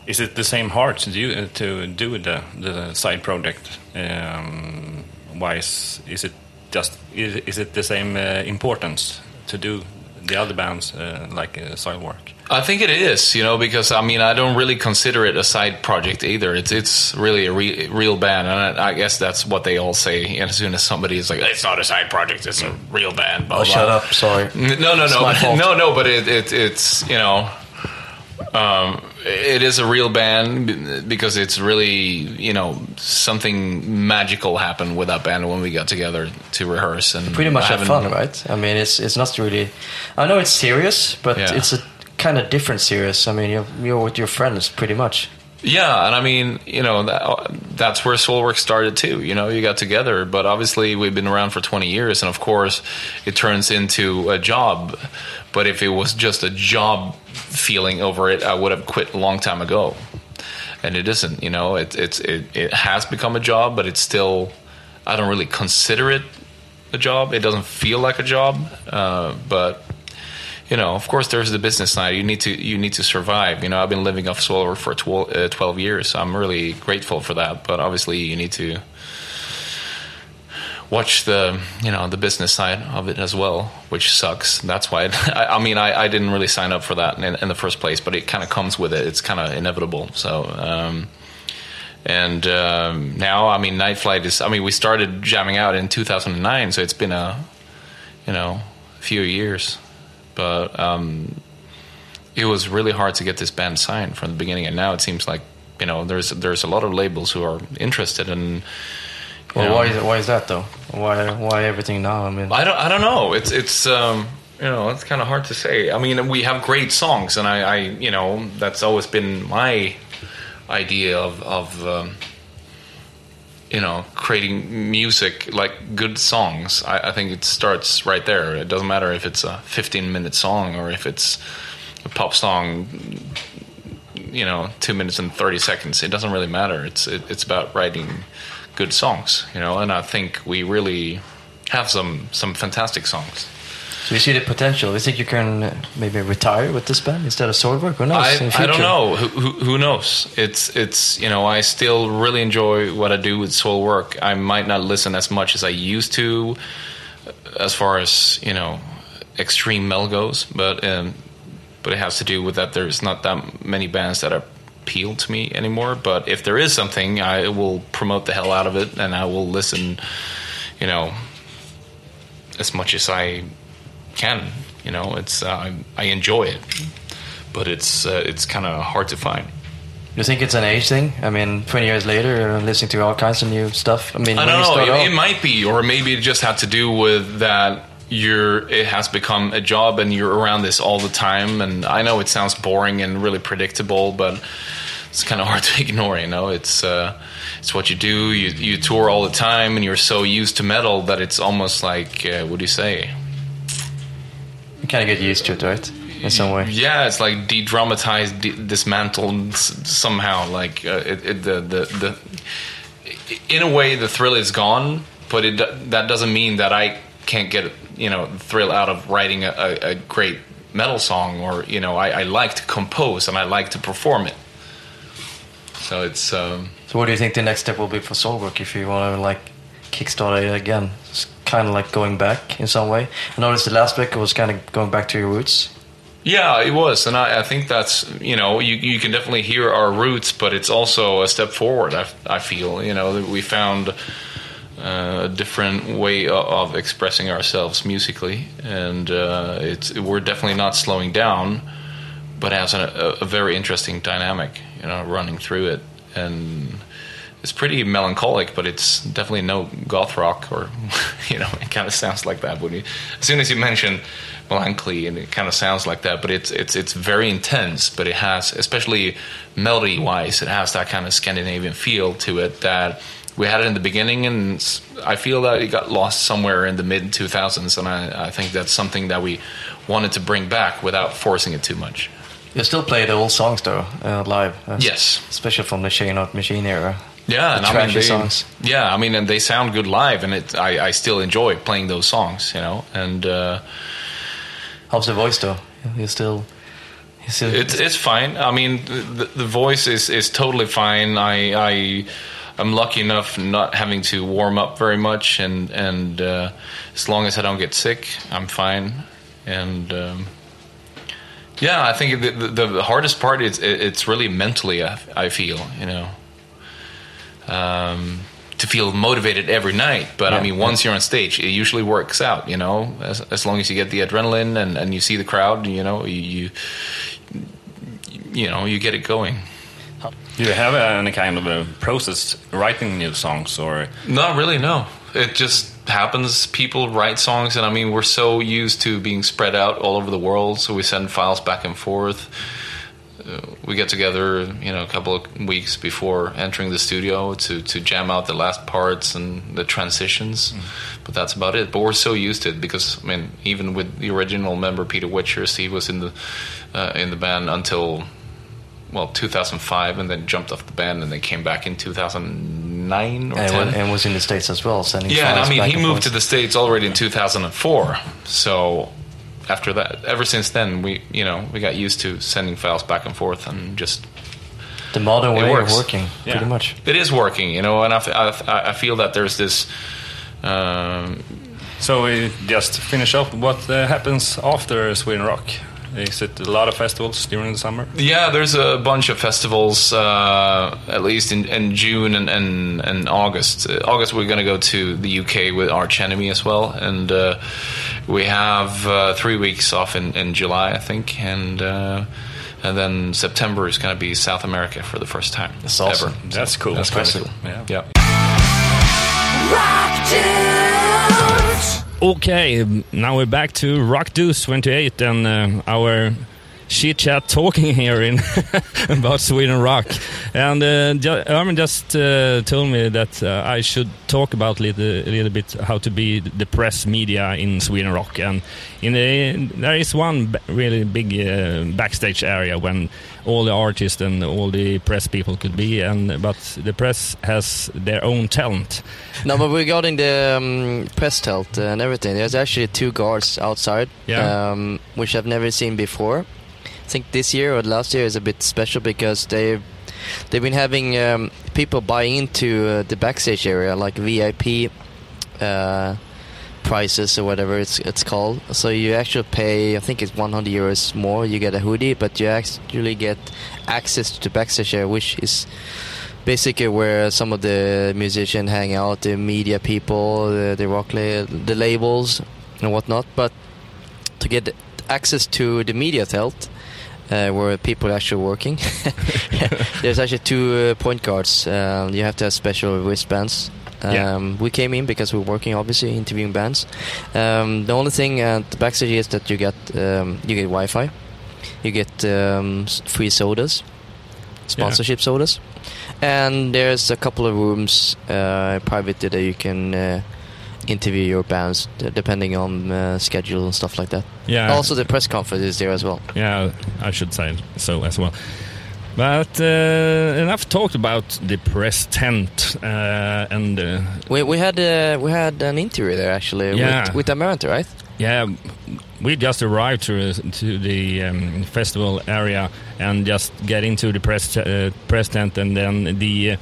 is it the same heart to do to do the the side project? Um, why is, is it just is, is it the same uh, importance to do the other bands uh, like uh, Soilwork? I think it is, you know, because I mean, I don't really consider it a side project either. It's it's really a re- real band, and I, I guess that's what they all say. And As soon as somebody is like, "It's not a side project; it's a real band." Blah, Oh, blah. shut up! Sorry. N- No, no, no, no, no. But it, it it's you know, um, it is a real band because it's really you know something magical happened with that band when we got together to rehearse and pretty much have fun, right? I mean, it's it's not really. I know it's serious, but Yeah. it's a kind of different serious. I mean, you're, you're with your friends, pretty much. Yeah, and I mean, you know, that, that's where Soilwork started too. You know, you got together, but obviously we've been around for 20 years, and of course, it turns into a job. But if it was just a job feeling over it, I would have quit a long time ago. And it isn't. You know, it, it's it, it has become a job, but it's still. I don't really consider it a job. It doesn't feel like a job, uh, but you know, of course, there's the business side. You need to you need to survive. You know, I've been living off solar for 12, uh, 12 years. I'm really grateful for that. But obviously, you need to watch the you know the business side of it as well, which sucks. That's why. I, I mean, I, I didn't really sign up for that in, in the first place, but it kind of comes with it. It's kind of inevitable. So. Um, and um, now, I mean, Night Flight is. I mean, we started jamming out in 2009, so it's been a, you know, few years but um, it was really hard to get this band signed from the beginning. And now it seems like you know there's there's a lot of labels who are interested in. Well, know- why is why is that though? Why why everything now? I mean, I don't I don't know. It's it's um, you know it's kind of hard to say. I mean, we have great songs, and I, I you know that's always been my idea of of um, you know, creating music like good songs, I, I think it starts right there. It doesn't matter if it's a 15 minute song or if it's a pop song, you know, two minutes and 30 seconds. It doesn't really matter. It's it, it's about writing good songs, you know. And I think we really have some some fantastic songs. So you see the potential. You think you can uh, maybe retire with this band instead of Soilwork? Who knows? I, I don't know. Who, who, who knows? It's it's you know I still really enjoy what I do with Soilwork. I might not listen as much as I used to, as far as you know, extreme metal goes. But um, but it has to do with that there's not that many bands that appeal to me anymore. But if there is something, I will promote the hell out of it, and I will listen. You know, as much as I can. You know, it's uh, I, enjoy it, but it's uh, it's kind of hard to find. You think it's an age thing? I mean, 20 years later, listening to all kinds of new stuff. I mean, I don't know. It, it might be, or maybe it just had to do with that. You're. It has become a job, and you're around this all the time. And I know it sounds boring and really predictable, but it's kind of hard to ignore. You know, it's uh, it's what you do. You you tour all the time, and you're so used to metal that it's almost like uh, what do you say? You kind of get used to it, right? In some way. Yeah, it's like de-dramatized, de- dismantled s- somehow. Like uh, it, it, the, the the in a way, the thrill is gone, but it that doesn't mean that I can't get you know thrill out of writing a, a, a great metal song, or you know, I, I like to compose and I like to perform it. So it's um, So what do you think the next step will be for Soilwork if you want to like kickstart it again? It's kind of like going back in some way. I noticed the last record was kind of going back to your roots. Yeah, it was, and I, I think that's you know you you can definitely hear our roots, but it's also a step forward. I, I feel you know that we found uh, a different way of, expressing ourselves musically, and uh, it's we're definitely not slowing down, but has a, a very interesting dynamic, you know, running through it, and it's pretty melancholic, but it's definitely no goth rock or you know it kind of sounds like that. When you, as soon as you mention melancholy, and it kind of sounds like that, but it's it's it's very intense. But it has, especially melody wise, it has that kind of Scandinavian feel to it that we had it in the beginning, and I feel that it got lost somewhere in the mid 2000s, and I, I think that's something that we wanted to bring back without forcing it too much. You still play the old songs though uh, live. Uh, Yes. especially from the Chainheart Machine era. Yeah, and I mean, they, songs. Yeah, I mean, and they sound good live, and it. I, I still enjoy playing those songs, you know. And uh, How's the voice though? You still, you still. it's it's fine. I mean, the, the voice is is totally fine. I I I'm lucky enough not having to warm up very much, and and uh, as long as I don't get sick, I'm fine. And um, yeah, I think the, the, the hardest part is it's really mentally. I, I feel you know. Um, to feel motivated every night, but I mean, once you're on stage, it usually works out. You know, as, as long as you get the adrenaline and, and you see the crowd, you know, you, you you know you get it going. Do you have any kind of a process writing new songs, or Not really, no. It just happens. People write songs, and I mean, we're so used to being spread out all over the world, so we send files back and forth. We get together, you know, a couple of weeks before entering the studio to, to jam out the last parts and the transitions, but that's about it. But we're so used to it because, I mean, even with the original member Peter Wichers, he was in the uh, in the band until well 2005, and then jumped off the band, and then came back in 2009 or and, 10. and was in the states as well, sending. Yeah, and I mean, he moved forth. to the states already in 2004. So after that, ever since then, we you know we got used to sending files back and forth and just the modern It way works. of working, Yeah. pretty much. it is working, you know. And I, I, I feel that there's this. Um, so? We just finish up. What uh, happens after Sweden Rock? Is it a lot of festivals during the summer? yeah, there's a bunch of festivals, uh, at least in, in June and, and, and August. Uh, August, we're going to go to the UK with Arch Enemy as well. And uh, we have uh, three weeks off in, in July, I think. And uh, and then September is going to be South America for the first time. That's awesome. Ever. That's cool. That's That's cool. cool. Yeah. Yeah. Rock Dudes! Okay, now we're back to Rock Deuce 28 and uh, our chit chat talking here in about Sweden rock, and uh, ju- Ermin just uh, told me that uh, I should talk about little, a little bit how to be the press media in Sweden rock, and in the, there is one really big uh, backstage area when all the artists and all the press people could be, and but the press has their own talent. No, but regarding the um, press telt and everything, there's actually two guards outside, Yeah. um, which I've never seen before. I think this year or last year is a bit special because they they've been having um, people buy into uh, the backstage area like VIP uh, prices or whatever it's it's called. So you actually pay, I think it's 100 euros more. You get a hoodie, but you actually get access to the backstage area, which is basically where some of the musicians hang out, the media people, the, the rock la- the labels and whatnot. But to get access to the media telt, uh, where people are actually working, there's actually two uh, point guards. Um, you have to have special wristbands. Um, Yeah. We came in because we're working, obviously, interviewing bands. Um, the only thing at the backstage is that you get um, you get Wi-Fi, you get um, free sodas, sponsorship sodas, and there's a couple of rooms uh, privately that you can uh, interview your bands depending on uh, schedule and stuff like that. Yeah. Also, the press conference is there as well. Yeah, I should say so as well. But uh, enough talked about the press tent uh, and uh, We, we had uh, we had an interview there actually Yeah. with, with Amaranthe, right? yeah, we just arrived to to the um, festival area and just get into the press uh, press tent and then the uh,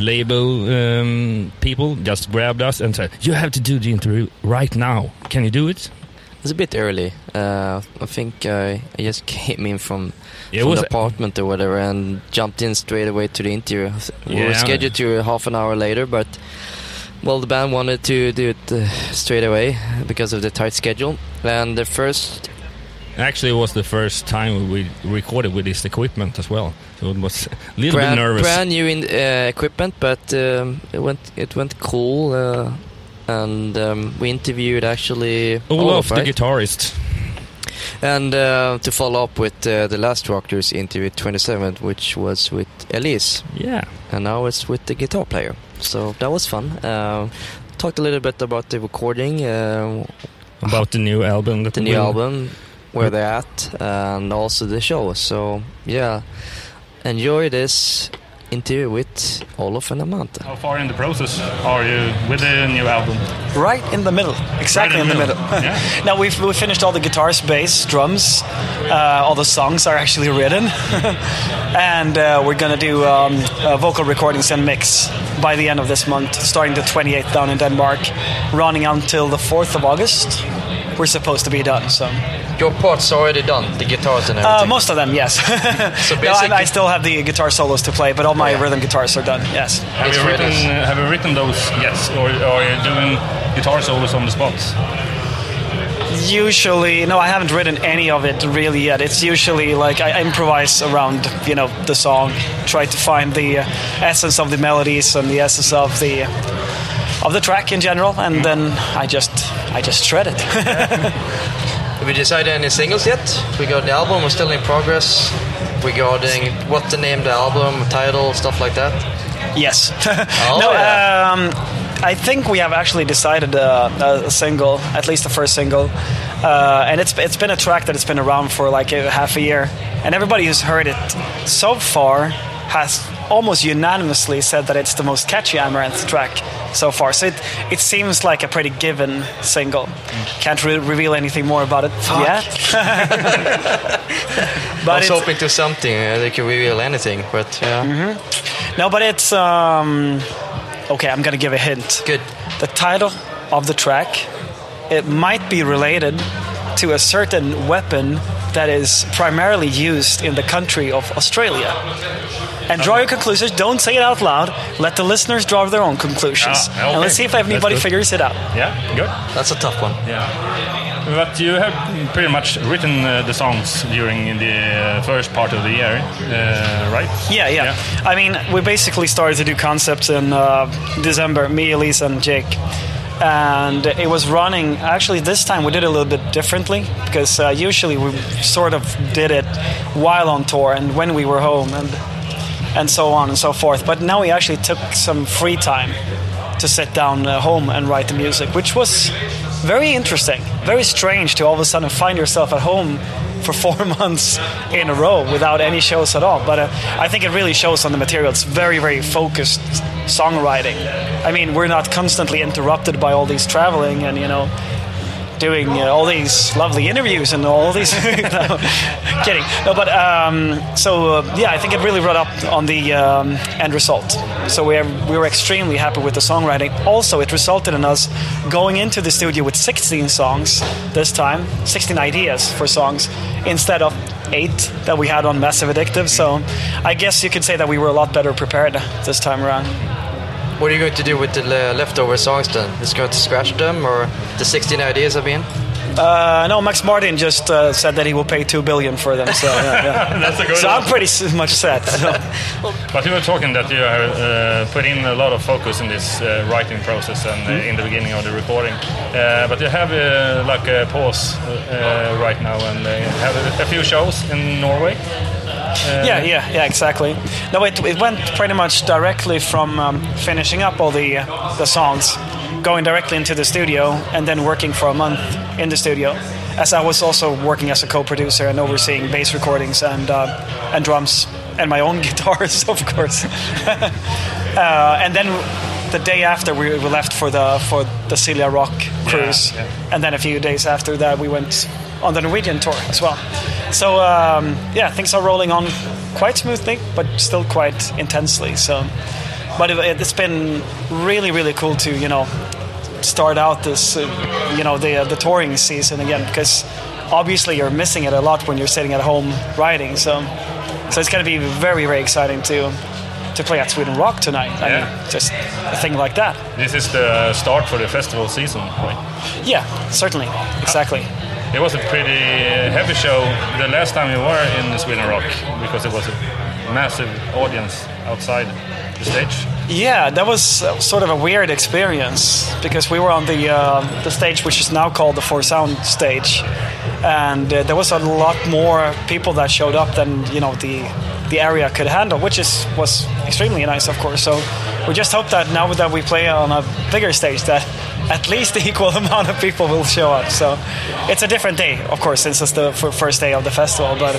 label um, people just grabbed us and said, "You have to do the interview right now. Can you do it?" It's a bit early. Uh, I think I, I just came in from, It from was the apartment or whatever and jumped in straight away to the interview. We were scheduled to half an hour later, but well, the band wanted to do it uh, straight away because of the tight schedule. And the first, Actually, it was the first time we recorded with this equipment as well, it was a little brand, bit nervous. brand new in, uh, equipment, but um, it went it went cool. Uh, and um, we interviewed actually Olof, the right? guitarist. And uh, to follow up with uh, the last Rockers interview, 27th, which was with Elize, Yeah. and now it's with the guitar player. So that was fun. Uh, talked a little bit about the recording, uh, about the new album. That the new album, where they're at, and also the show. So yeah, enjoy this interview with Olof and Amaranthe. How far in the process are you with the new album? Right in the middle, exactly Right in the middle. Yeah. now we've we finished all the guitars, bass, drums. Uh, all the songs are actually written, and uh, we're gonna do um, uh, vocal recordings and mix by the end of this month, starting the 28th down in Denmark, running until the 4th of August. We're supposed to be done. So Your part's already done, the guitars and uh, everything. most of them, yes. So no, I, basically- I still have the guitar solos to play, but all my Yeah. rhythm guitars are done. Yes. Have It's you written uh, Have you written those Yes, or, or are you doing guitar solos on the spot? Usually, no, I haven't written any of it really yet. It's usually like I improvise around, you know, the song, try to find the uh, essence of the melodies and the essence of the of the track in general, and then I just I just shred it. Have we decided any singles yet? We got the album, we're still in progress. Regarding what the name, the album, title, stuff like that. yes. Oh, no, yeah. um, I think we have actually decided uh, a single, at least the first single, uh, and it's it's been a track that has been around for like a half a year, and everybody who's heard it so far has almost unanimously said that it's the most catchy Amaranthe track so far. So it it seems like a pretty given single. Can't re- reveal anything more about it yet. I but was it's, hoping to something, uh, they could reveal anything, but yeah. no, but it's um, okay. I'm gonna give a hint. Good. the title of the track it might be related to a certain weapon that is primarily used in the country of Australia. And draw your conclusions. Don't say it out loud. Let the listeners draw their own conclusions. Ah, okay. And let's see if anybody figures it out. Yeah, good. That's a tough one. Yeah. But you have pretty much written uh, the songs during the uh, first part of the year, uh, right? Yeah, yeah, I mean, we basically started to do concepts in uh, December, me, Elize, and Jake. and it was running. Actually, this time we did it a little bit differently because uh, usually we sort of did it while on tour and when we were home and and so on and so forth. But now we actually took some free time to sit down uh, home and write the music, which was very interesting, very strange to all of a sudden find yourself at home for four months in a row without any shows at all. But uh, I think it really shows on the material. It's very, very focused songwriting. I mean, we're not constantly interrupted by all these traveling and, you know, doing uh, all these lovely interviews and all these. no, kidding. No, but um, so uh, yeah, I think it really brought up on the um, end result. So we, are, we were extremely happy with the songwriting. Also, it resulted in us going into the studio with 16 songs this time, 16 ideas for songs instead of eight that we had on Massive Addictive. So I guess you could say that we were a lot better prepared this time around. What are you going to do with the le- leftover songs then? Is going to scratch them or the 16 ideas I mean? Uh, no, Max Martin just uh, said that he will pay two billion for them. So, yeah, yeah. That's a good so I'm pretty much set. So. But you were talking that you have uh, put in a lot of focus in this uh, writing process and Mm-hmm. uh, in the beginning of the recording. Uh, but you have uh, like a pause uh, right now and uh, have a, a few shows in Norway. Yeah, yeah, yeah, exactly. No, it, it went pretty much directly from um, finishing up all the uh, the songs, going directly into the studio, and then working for a month in the studio. As I was also working as a co-producer and overseeing bass recordings and uh, and drums and my own guitars, of course. uh, and then the day after we, we left for the for the Celia Rock cruise, yeah. and then a few days after that we went on the Norwegian tour as well. So um, yeah, things are rolling on quite smoothly, but still quite intensely. So, but it, it's been really really cool to you know start out this uh, you know the uh, the touring season again because obviously you're missing it a lot when you're sitting at home writing. So so it's going to be very very exciting to to play at Sweden Rock tonight. I Yeah. mean, just a thing like that. This is the start for the festival season. Right? Yeah, certainly, exactly. It was a pretty heavy show the last time we were in Sweden Rock because it was a massive audience outside the stage. Yeah, that was uh, sort of a weird experience because we were on the uh, the stage which is now called the Four Sound stage, and uh, there was a lot more people that showed up than you know the the area could handle, which is was extremely nice, of course. So we just hope that now that we play on a bigger stage, that at least the equal amount of people will show up. So it's a different day, of course, since it's the first day of the festival, but.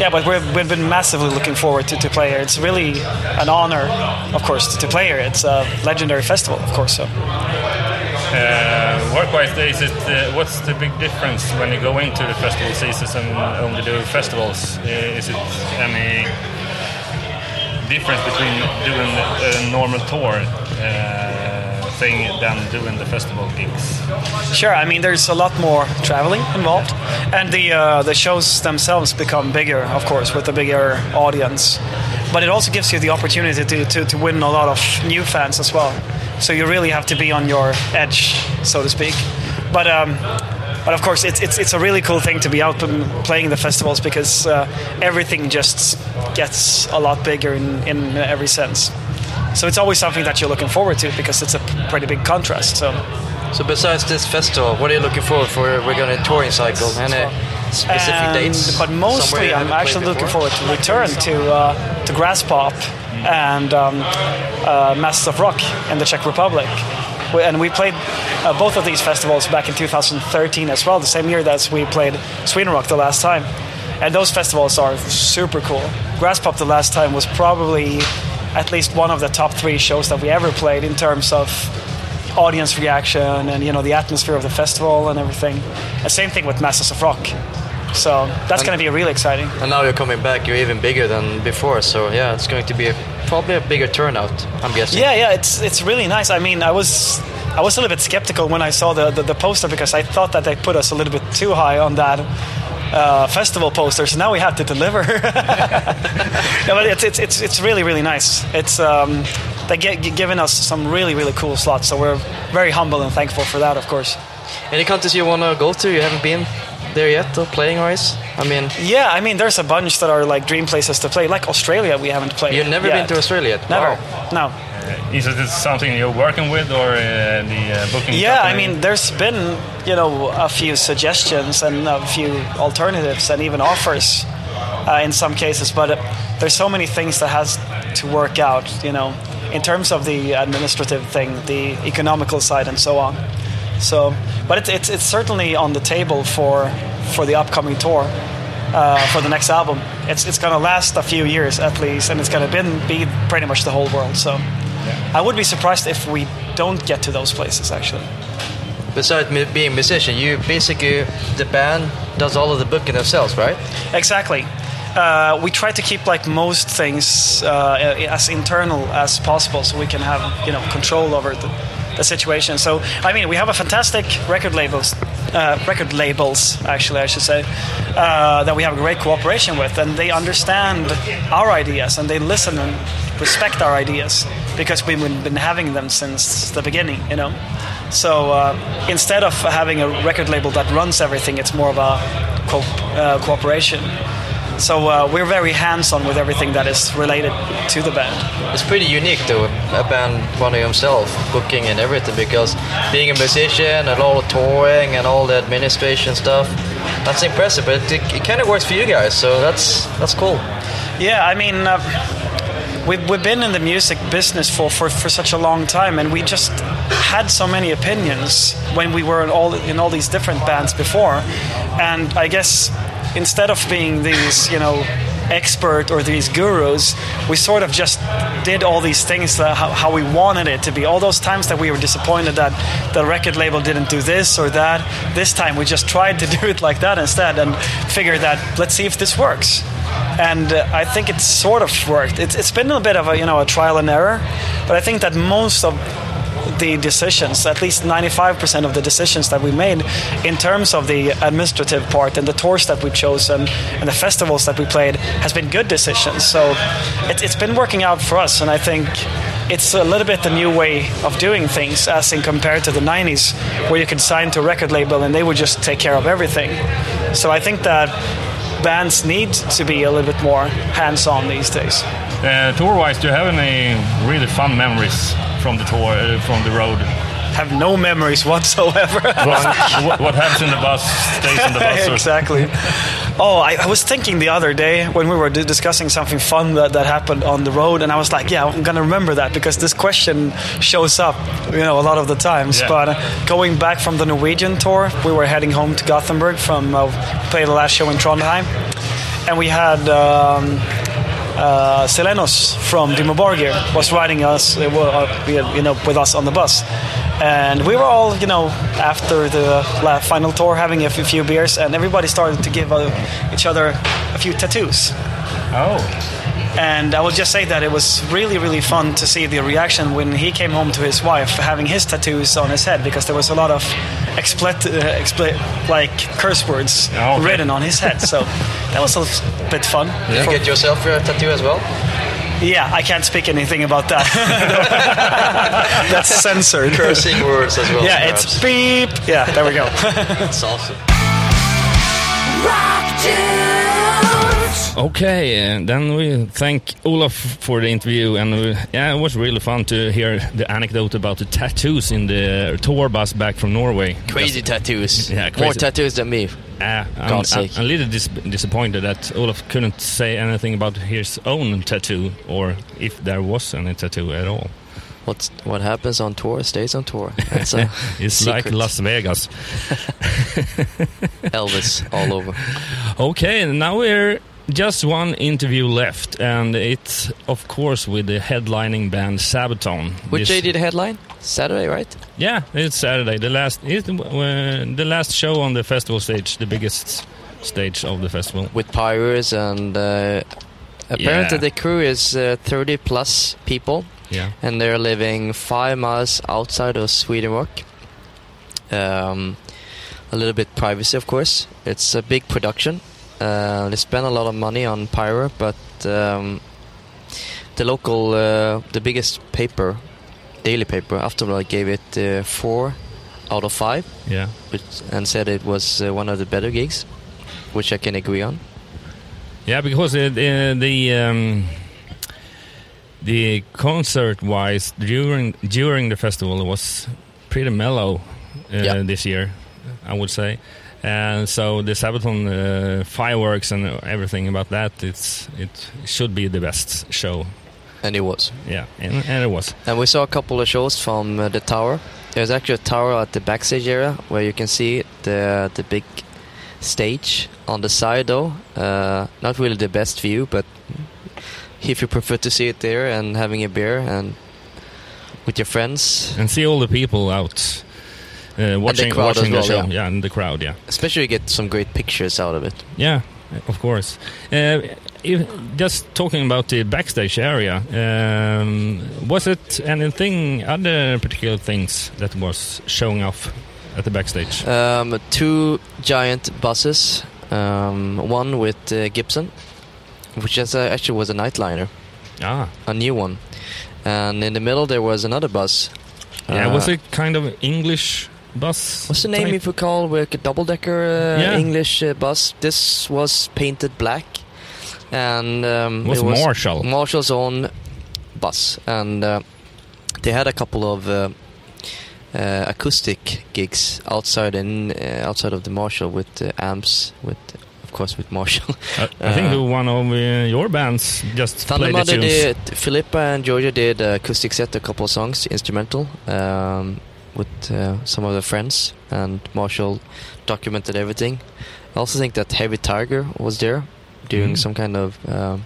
Yeah, but we've, we've been massively looking forward to, to play here. It's really an honor, of course, to, to play here. It's a legendary festival, of course. So Uh, work-wise, is it uh, what's the big difference when you go into the festival season and only do festivals? Uh, is it any difference between doing a normal tour uh, thing than doing the festival gigs? sure, I mean, there's a lot more traveling involved, and the uh, the shows themselves become bigger, of course, with a bigger audience. But it also gives you the opportunity to, to, to win a lot of new fans as well. So you really have to be on your edge, so to speak. But um, but of course, it's, it's it's a really cool thing to be out playing the festivals because uh, everything just gets a lot bigger in, in every sense. So it's always something that you're looking forward to because it's a pretty big contrast. So. So besides this festival, what are you looking forward for? We're going to touring cycle. Any specific And- dates? But mostly, I'm actually looking forward to return to uh, to Graspop and um, uh, Masters of Rock in the Czech Republic. We- And we played uh, both of these festivals back in 2013 as well, the same year that we played Sweden Rock the last time. And those festivals are super cool. Graspop the last time was probably at least one of the top three shows that we ever played in terms of audience reaction and you know the atmosphere of the festival and everything. And same thing with Masters of Rock. So that's going to be really exciting. And now you're coming back. You're even bigger than before. So yeah, it's going to be a, probably a bigger turnout. I'm guessing. Yeah, yeah, it's it's really nice. I mean, I was I was a little bit skeptical when I saw the the, the poster because I thought that they put us a little bit too high on that. Uh, festival poster, so now we have to deliver. no, but it's, it's it's it's really really nice. It's um, they get given us some really really cool slots, so we're very humble and thankful for that, of course. Any countries you want to go to? You haven't been there yet, or playing wise? I mean, Yeah, I mean, there's a bunch that are like dream places to play. Like Australia, we haven't played. you've never yet. been to Australia. Never. Wow. No. Is it something you're working with, or uh, the uh, booking? Yeah, I mean, there's been you know a few suggestions and a few alternatives and even offers uh, in some cases, but uh, there's so many things that has to work out. You know, in terms of the administrative thing, the economical side, and so on. So, but it's it's, it's certainly on the table for for the upcoming tour. Uh, for the next album, it's it's gonna last a few years at least, and it's gonna be pretty much the whole world. So, I would be surprised if we don't get to those places. Actually, Besides being a musician, you basically the band does all of the booking themselves, right? exactly. Uh, we try to keep like most things uh, as internal as possible, so we can have you know control over the, the situation. So, I mean, we have a fantastic record labels, uh, record labels actually, I should say, uh, that we have great cooperation with, and they understand our ideas and they listen and respect our ideas because we've been having them since the beginning, you know. So uh, instead of having a record label that runs everything, it's more of a co- uh, cooperation. So uh, we're very hands-on with everything that is related to the band. It's pretty unique though, a band running himself, booking and everything, because being a musician and all the touring and all the administration stuff, that's impressive. But it, it kind of works for you guys, so that's that's cool. Yeah, I mean, uh, we've, we've been in the music business for, for, for such a long time, and we just had so many opinions when we were in all in all these different bands before. And I guess instead of being these, you know, expert or these gurus, we sort of just did all these things that, how, how we wanted it to be. All those times that we were disappointed that the record label didn't do this or that, this time we just tried to do it like that instead and figured that let's see if this works and uh, I think it's sort of worked. It's, it's been a bit of a you know a trial and error, but I think that most of the decisions, at least 95% of the decisions that we made in terms of the administrative part and the tours that we've chosen and the festivals that we played has been good decisions. So it, it's been working out for us, and I think it's a little bit the new way of doing things as in compared to the 90s where you could sign to a record label and they would just take care of everything. So I think that bands need to be a little bit more hands-on these days. Uh, tour-wise, do you have any really fun memories from the tour, uh, from the road? Have no memories whatsoever. What, what, happens in the bus stays in the bus. exactly. Oh, I, I was thinking the other day when we were di- discussing something fun that, that happened on the road, and I was like, yeah, I'm gonna remember that because this question shows up, you know, a lot of the times. Yeah. But uh, going back from the Norwegian tour, we were heading home to Gothenburg from uh, play the last show in Trondheim, and we had. Um, uh, Silenoz from Dimmu Borgir was riding us, uh, uh, you know, with us on the bus, and we were all, you know, after the final tour, having a few beers, and everybody started to give uh, each other a few tattoos. Oh, And I will just say that it was really, really fun to see the reaction when he came home to his wife having his tattoos on his head because there was a lot of explit, uh, explit like curse words Oh, okay. written on his head. So that was a bit fun. Did you For- get yourself a tattoo as well? yeah, I can't speak anything about that. That's censored. Cursing words as well. Yeah, perhaps. it's beep. Yeah, there we go. That's awesome. Rock tunes. Okay, uh, then we thank Olaf for the interview, and uh, yeah, it was really fun to hear the anecdote about the tattoos in the tour bus back from Norway. Crazy tattoos. Yeah, More tattoos than me. Uh, I'm, God's I'm, a little dis- disappointed that Olaf couldn't say anything about his own tattoo, or if there was any tattoo at all. What's what happens on tour stays on tour. That's a It's like secret. Las Vegas. Elvis all over. Okay, now we're just one interview left, and it's of course with the headlining band Sabaton. Which This- day did headline? Saturday, right? Yeah, it's Saturday. The last the, uh, the last show on the festival stage, the biggest stage of the festival. With pyros and uh, apparently Yeah. the crew is uh, 30 plus people, Yeah. and they're living five miles outside of Sweden Rock. Um, a little bit privacy, of course. It's a big production. Uh, they spend a lot of money on pyro, but um, the local, uh, the biggest paper, daily paper, Aftonbladet, gave it uh, four out of five, Yeah. which, and said it was uh, one of the better gigs, which I can agree on. Yeah, because uh, the the um, the concert wise during during the festival was pretty mellow uh, this year, I would say. And so the Sabaton uh, fireworks and everything about that, it's it should be the best show. And it was. Yeah, and, and it was. And we saw a couple of shows from uh, the tower. There's actually a tower at the backstage area where you can see the the big stage on the side though. Uh, not really the best view, but if you prefer to see it there and having a beer and with your friends, And see all the people out uh, watching, watching as the show. yeah. and the crowd. Yeah. especially you get some great pictures out of it. Yeah, of course. Uh, if, just talking about the backstage area, um, was it anything, other particular things that was showing off at the backstage? Um, two giant buses, um, one with uh, Gibson, which is, uh, actually was a nightliner, ah, a new one, and in the middle there was another bus. yeah, was Uh, it kind of English bus? What's the name type? if we call like a double decker uh, Yeah. English uh, bus? This was painted black, and um, Was it was Marshall. Marshall's own bus, and uh, they had a couple of uh, uh, acoustic gigs outside in uh, outside of the Marshall with amps, with of course with Marshall. I, I think uh, one of uh, your bands just Thunder played the tunes. did. Philippa and Georgia did acoustic set, a couple of songs, instrumental, um, with uh, some of their friends, and Marshall documented everything. I also think that Heavy Tiger was there doing Mhm. some kind of um,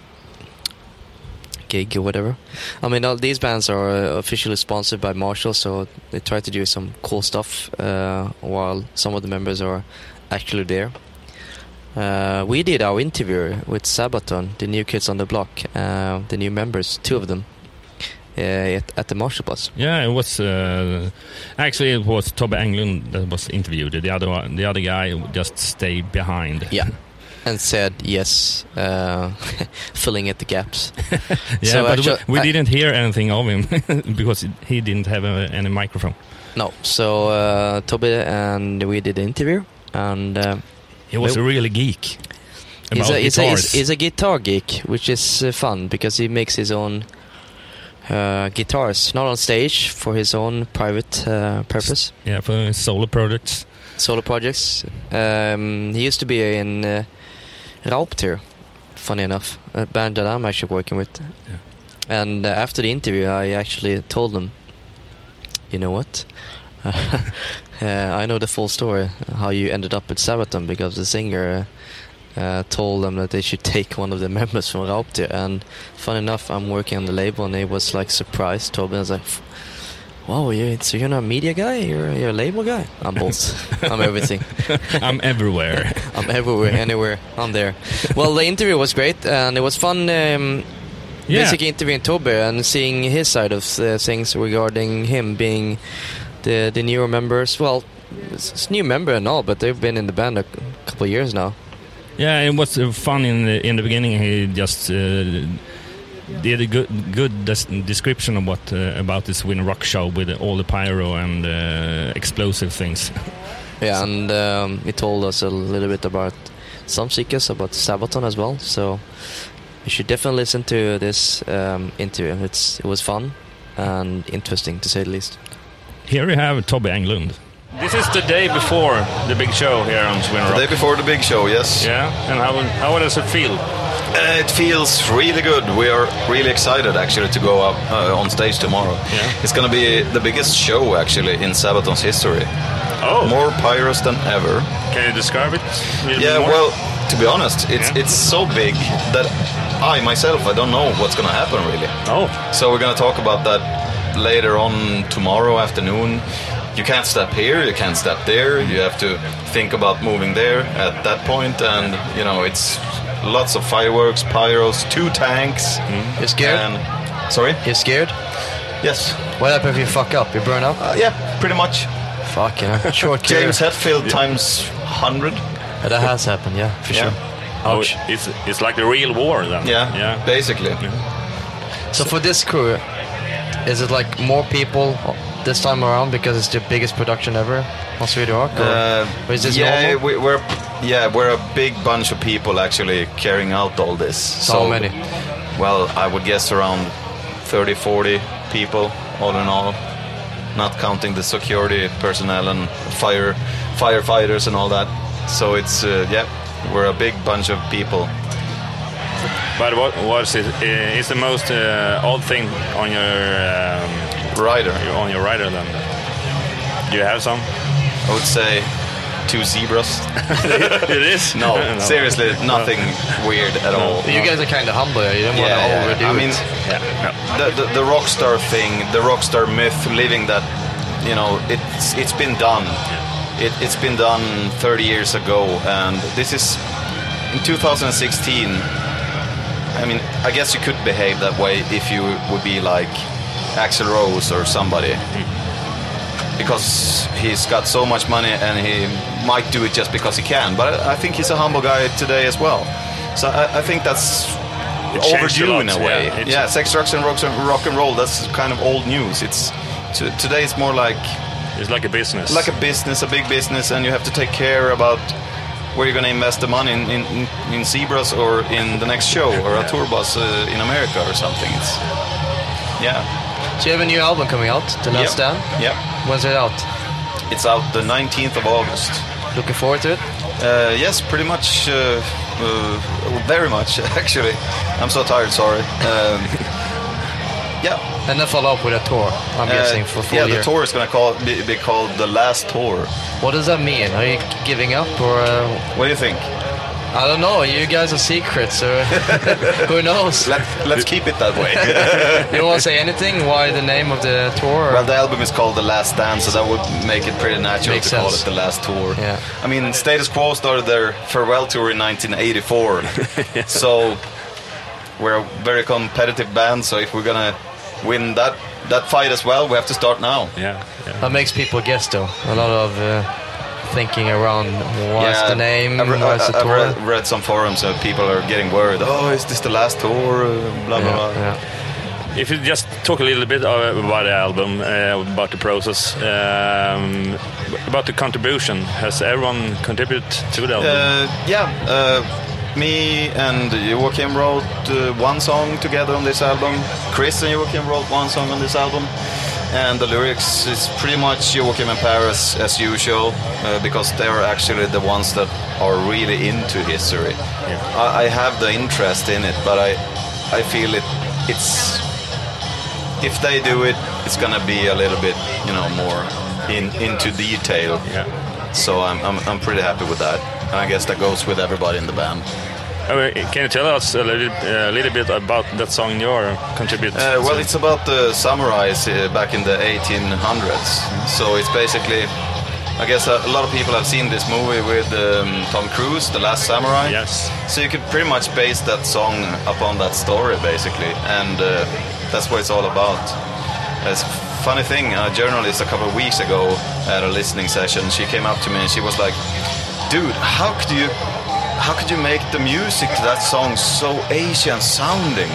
gig or whatever. I mean, all these bands are uh, officially sponsored by Marshall, so they try to do some cool stuff uh, while some of the members are actually there. Uh, we did our interview with Sabaton, the new kids on the block, uh, the new members, two of them, uh, at, at the Marshall bus. Yeah, it was uh, actually it was Tobbe Englund that was interviewed. The other one, the other guy just stayed behind. Yeah. And said yes, uh, filling at the gaps. Yeah, So but actua- we, we didn't hear anything of him because he didn't have uh any microphone. No, so uh, Tobbe and we did the interview, and uh, He was Nope. a really geek he's, a, he's, a, he's, he's a guitar geek, which is uh, fun because he makes his own uh, guitars, not on stage for his own private uh, purpose. yeah, for solo projects. solo projects. Um, he used to be in uh, Raubtier, funny enough, a band that I'm actually working with. Yeah. And uh, after the interview, I actually told them, you know what? uh, I know the full story, how you ended up at Sabaton, because the singer uh, told them that they should take one of the members from Raubtier. And fun enough, I'm working on the label, and he was like surprised. Tobin was like, Wow, you so you're not a media guy? You're, you're a label guy? I'm both. I'm everything. I'm everywhere. I'm everywhere, anywhere. I'm there. Well, the interview was great, and it was fun. Um, Yeah. Basically, interviewing Tobbe and seeing his side of uh, things regarding him being the the newer members. Well, it's, it's new member and all, but they've been in the band a couple of years now. Yeah, it was uh, fun in the in the beginning. He just uh, did a good good des- description of what uh, about this Win Rock show with all the pyro and uh, explosive things. Yeah, and um, he told us a little bit about some seekers about Sabaton as well. So you should definitely listen to this um, interview. It's it was fun and interesting to say the least. Here we have Tobbe Englund. This is the day before the big show here on Swin The day before the big show, yes. Yeah, and how how does it feel? Uh, it feels really good. We are really excited actually to go up uh, on stage tomorrow. Yeah. It's going to be the biggest show actually in Sabaton's history. Oh, More pyros than ever. can you describe it? Yeah, well, to be honest, it's Yeah. it's so big that I myself I don't know what's going to happen really. Oh, So we're going to talk about that later on tomorrow afternoon. You can't step here, you can't step there. You have to think about moving there at that point, and you know it's lots of fireworks, pyros, two tanks. You're scared? And sorry, You're scared? yes, What happens if you fuck up? You burn up? uh, yeah, pretty much. Fuck, you know. Short. James Hetfield times hundred. Yeah, that has happened, yeah, for Yeah. sure. oh, Ouch. it's it's like the real war then. Yeah, yeah. basically. So for this crew, is it like more people this time around because it's the biggest production ever on Sweden Rock? Or, Uh, or is this yeah, normal? we, we're yeah we're a big bunch of people actually carrying out all this. So many? Well, I would guess around 30, 40 people all in all, not counting the security personnel and fire firefighters and all that. So it's uh, yeah, we're a big bunch of people. But what was it? Uh, the most uh, odd thing on your um, Rider, on your rider then? Do you have some? I would say two zebras. it is. No, seriously, nothing weird at all. You guys are kind of humble. You don't want to Yeah, yeah, overdo I mean, it. Yeah. the, the the rock star thing, the rock star myth, living that, you know, it's it's been done. It, it's been done 30 years ago, and this is in 2016. I mean, I guess you could behave that way if you would be like Axl Rose or somebody, because he's got so much money and he might do it just because he can. But I, I think he's a humble guy today as well. So I, I think that's It overdue lot, in a way. It's- Yeah, sex, drugs, and rock, rock and roll. That's kind of old news. It's to, today. It's more like It's like a business. like a business, a big business, and you have to take care about where you're going to invest the money in, in, in, in zebras or in the next show or a tour bus uh, in America or something. It's yeah, So you have a new album coming out, The Last Yep. Stand. Yep. When's it out? it's out the 19th of August. Looking forward to it. Uh, yes, pretty much, uh, uh, very much actually. I'm so tired. Sorry. Um, yeah. And then follow up with a tour. I'm guessing for Uh, yeah, year. the tour is going to call be, be called the last tour. What does that mean? Are you giving up or? Uh, What do you think? I don't know. You guys are secrets, so who knows? Let, let's keep it that way. You don't want to say anything? Why the name of the tour? or- well, the album is called The Last Stand, so that would make it pretty natural Makes to call it The Last Tour. Yeah. I mean, Status Quo started their farewell tour in 1984, so we're a very competitive band. So if we're gonna win that that fight as well, we have to start now. yeah. yeah. that makes people guess, though. A lot of uh, thinking around. What's the name? I've, re- What's the I've tour? read, read some forums and people are getting worried. Oh, is this the last tour? Uh, Blah blah blah. yeah, yeah. If you just talk a little bit uh, about the album, uh, about the process, um, about the contribution, has everyone contributed to the album? Uh, yeah, uh, me and Joachim wrote uh, one song together on this album. Chris and Joachim wrote one song on this album. And the lyrics is pretty much Joachim and Paris as usual, uh, because they're actually the ones that are really into history. I, I have the interest in it, but I, I feel it. It's if they do it, it's gonna be a little bit, you know, more in into detail. Yeah. So I'm, I'm, I'm pretty happy with that. And I guess that goes with everybody in the band. Uh, can you tell us a little, uh, little bit about that song you contribute? Uh, well, it's about the samurais uh, back in the 1800s. So it's basically, I guess a, a lot of people have seen this movie with um, Tom Cruise, The Last Samurai. Yes. So you could pretty much base that song upon that story, basically. And uh, that's what it's all about. It's funny thing, a journalist a couple of weeks ago at a listening session, she came up to me and she was like, dude, how could you how could you make the music to that song so Asian sounding?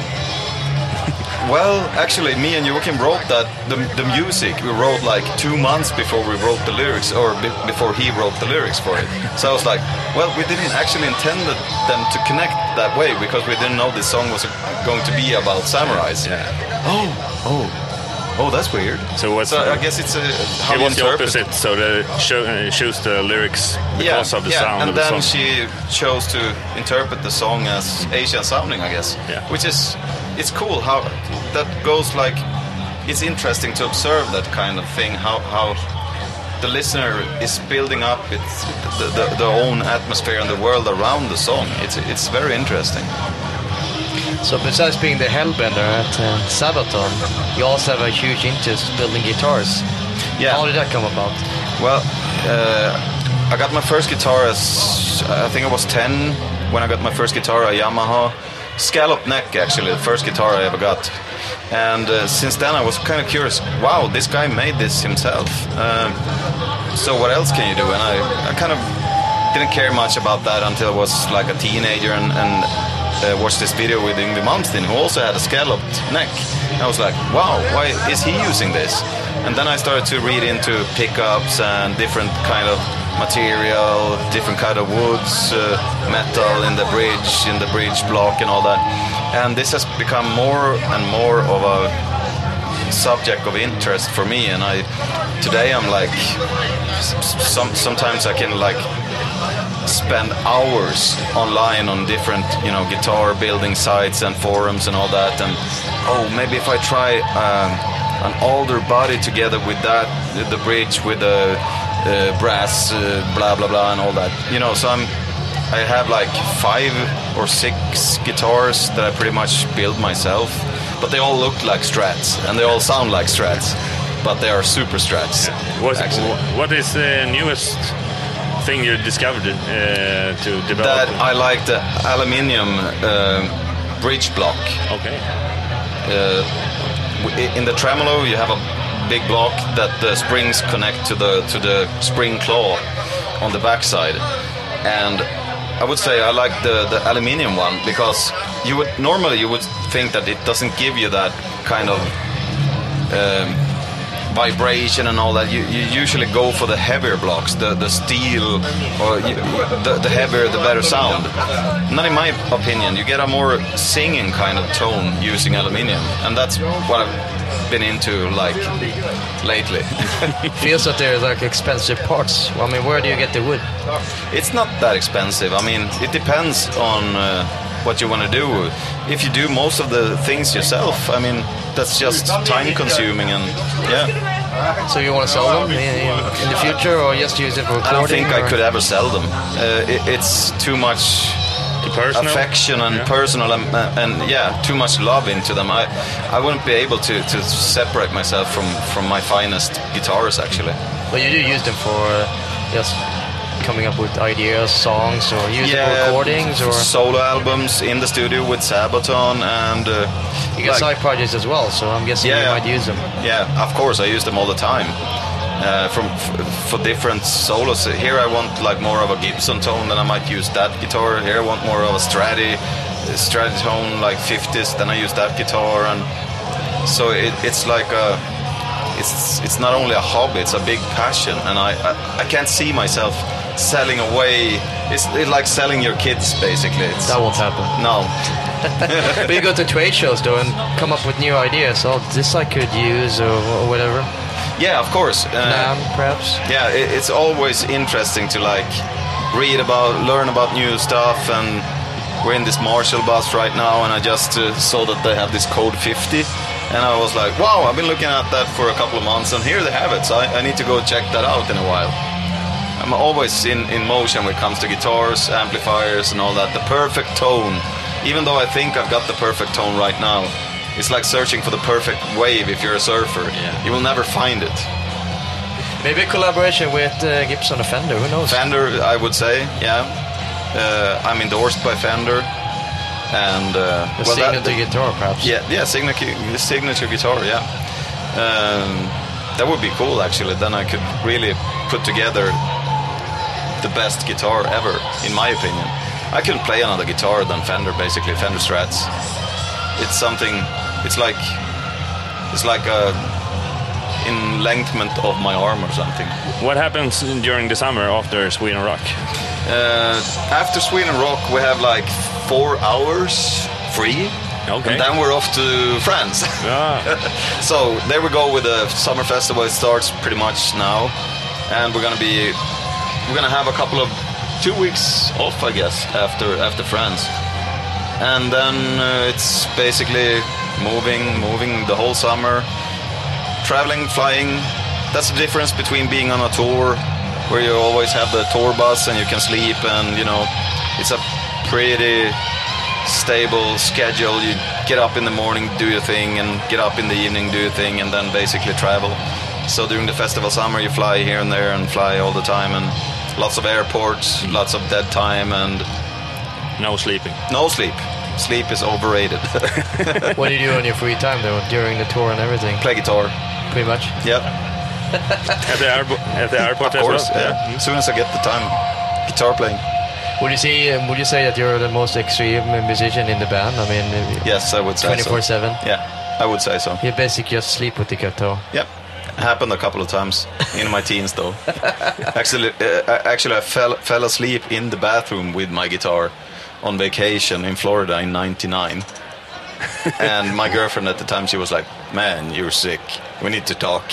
well, actually, me and Joachim wrote that the, the music we wrote like two months before we wrote the lyrics, or be, before he wrote the lyrics for it. So I was like, well, we didn't actually intend them to connect that way because we didn't know this song was going to be about samurais. Yeah. Oh, oh, oh, that's weird. So what's So I guess it's a how it was the opposite, so they cho- uh, choose the lyrics because of the yeah, sound and of the then song. she chose to interpret the song as Asian sounding, I guess. Yeah. Which is, it's cool how that goes. Like, it's interesting to observe that kind of thing. How how the listener is building up its the, the, the own atmosphere and the world around the song. It's it's very interesting. So besides being the hellbender at uh, Sabaton, you also have a huge interest building guitars. Yeah. How did that come about? Well, uh, I got my first guitar as I think I was 10 when I got my first guitar, a Yamaha scallop neck, actually, the first guitar I ever got. And uh, since then, I was kind of curious. Wow, this guy made this himself. Um, so what else can you do? And I, I kind of didn't care much about that until I was like a teenager and, and uh, watched this video with Yngwie Malmsteen, who also had a scalloped neck. And I was like, wow, why is he using this? And then I started to read into pickups and different kind of material, different kind of woods, uh, metal in the bridge, in the bridge block, and all that. And this has become more and more of a subject of interest for me, and I today I'm like some sometimes I can like spend hours online on different you know guitar building sites and forums and all that, and oh maybe if I try um, an older body together with that the bridge with the uh, brass uh, blah blah blah and all that, you know, so I'm. I have like five or six guitars that I pretty much build myself, but they all look like Strats and they all sound like Strats, but they are super Strats. What, what is the newest thing you discovered uh, to develop? That I like the aluminium uh, bridge block. okay. Uh, in the tremolo, you have a big block that the springs connect to the to the spring claw on the backside, and I would say I like the the aluminium one because you would normally you would think that it doesn't give you that kind of um, vibration and all that. You, you usually go for the heavier blocks, the the steel, or you, the, the heavier the better sound. Not in my opinion. You get a more singing kind of tone using aluminium, and that's what I've been into like lately. Feels that they're like expensive parts. I mean, where do you get the wood? It's not that expensive. I mean, it depends on uh, what you want to do. If you do most of the things yourself, I mean, that's just time consuming and yeah. So you want to sell them in, in, in the future, or just use it for recording? I don't think I could ever sell them. Uh, it, it's too much personal? affection and Yeah. personal and, and yeah, too much love into them. I I wouldn't be able to, to separate myself from, from my finest guitars actually. But you do use them for uh, just coming up with ideas, songs, or it for recordings, or solo albums in the studio with Sabaton and uh, you get like- side projects as well. So I'm guessing Yeah. you might use them. Yeah, of course, I use them all the time. Uh, from f- for different solos. Here I want like more of a Gibson tone, then I might use that guitar. Here I want more of a Strati, Strati tone like 50s, then I use that guitar, and so it, it's like a, it's it's not only a hobby, it's a big passion, and I I, I can't see myself selling away. It's, it's like selling your kids basically. It's, That won't happen. no, but you go to trade shows though and come up with new ideas. Oh, this I could use, or, or whatever. yeah, of course. Uh, NAMM, perhaps. yeah it, it's always interesting to like read about learn about new stuff and we're in this marshall bus right now and i just uh, saw that they have this code 50 and i was like wow i've been looking at that for a couple of months and here they have it so i, I need to go check that out in a while i'm always in, in motion when it comes to guitars amplifiers and all that the perfect tone even though i think i've got the perfect tone right now it's like searching for the perfect wave if you're a surfer you will never find it Maybe a collaboration with uh, Gibson or Fender. Who knows? Fender, I would say, yeah. Uh, I'm endorsed by Fender, and uh, A well, that- signature guitar, perhaps. yeah, yeah, signature, signature guitar, yeah. Um, that would be cool, actually. Then I could really put together the best guitar ever, in my opinion. I couldn't play another guitar than Fender, basically Fender Strats. It's something. It's like it's like a enlengthment of my arm or something. What happens during the summer after Sweden Rock? Uh, after Sweden Rock, we have like four hours free. Okay. And then we're off to France. Ah, so there we go with the summer festival. It starts pretty much now, and we're gonna be we're gonna have a couple of two weeks off, I guess, after after France, and then uh, it's basically moving, moving the whole summer, traveling, flying. That's the difference between being on a tour, where you always have the tour bus and you can sleep, and you know, it's a pretty stable schedule. You get up in the morning, do your thing, and get up in the evening, do your thing, and then basically travel. So during the festival summer, you fly here and there and fly all the time, and lots of airports, lots of dead time, and no sleeping. no sleep. Sleep is overrated. What do you do on your free time though, during the tour and everything? Play guitar. Pretty much. Yep, At the, airpo- at the airport of as course. well? Yeah. As soon as I get the time, guitar playing. Would you say um, Would you say that you're the most extreme musician in the band? I mean, uh, Yes, I would say so. 24/7. Yeah, I would say so. You basically just sleep with the guitar. Yep. Happened a couple of times in my teens, though. actually, uh, actually, I fell fell asleep in the bathroom with my guitar on vacation in Florida in '99. and my girlfriend at the time, she was like, "Man, you're sick. We need to talk."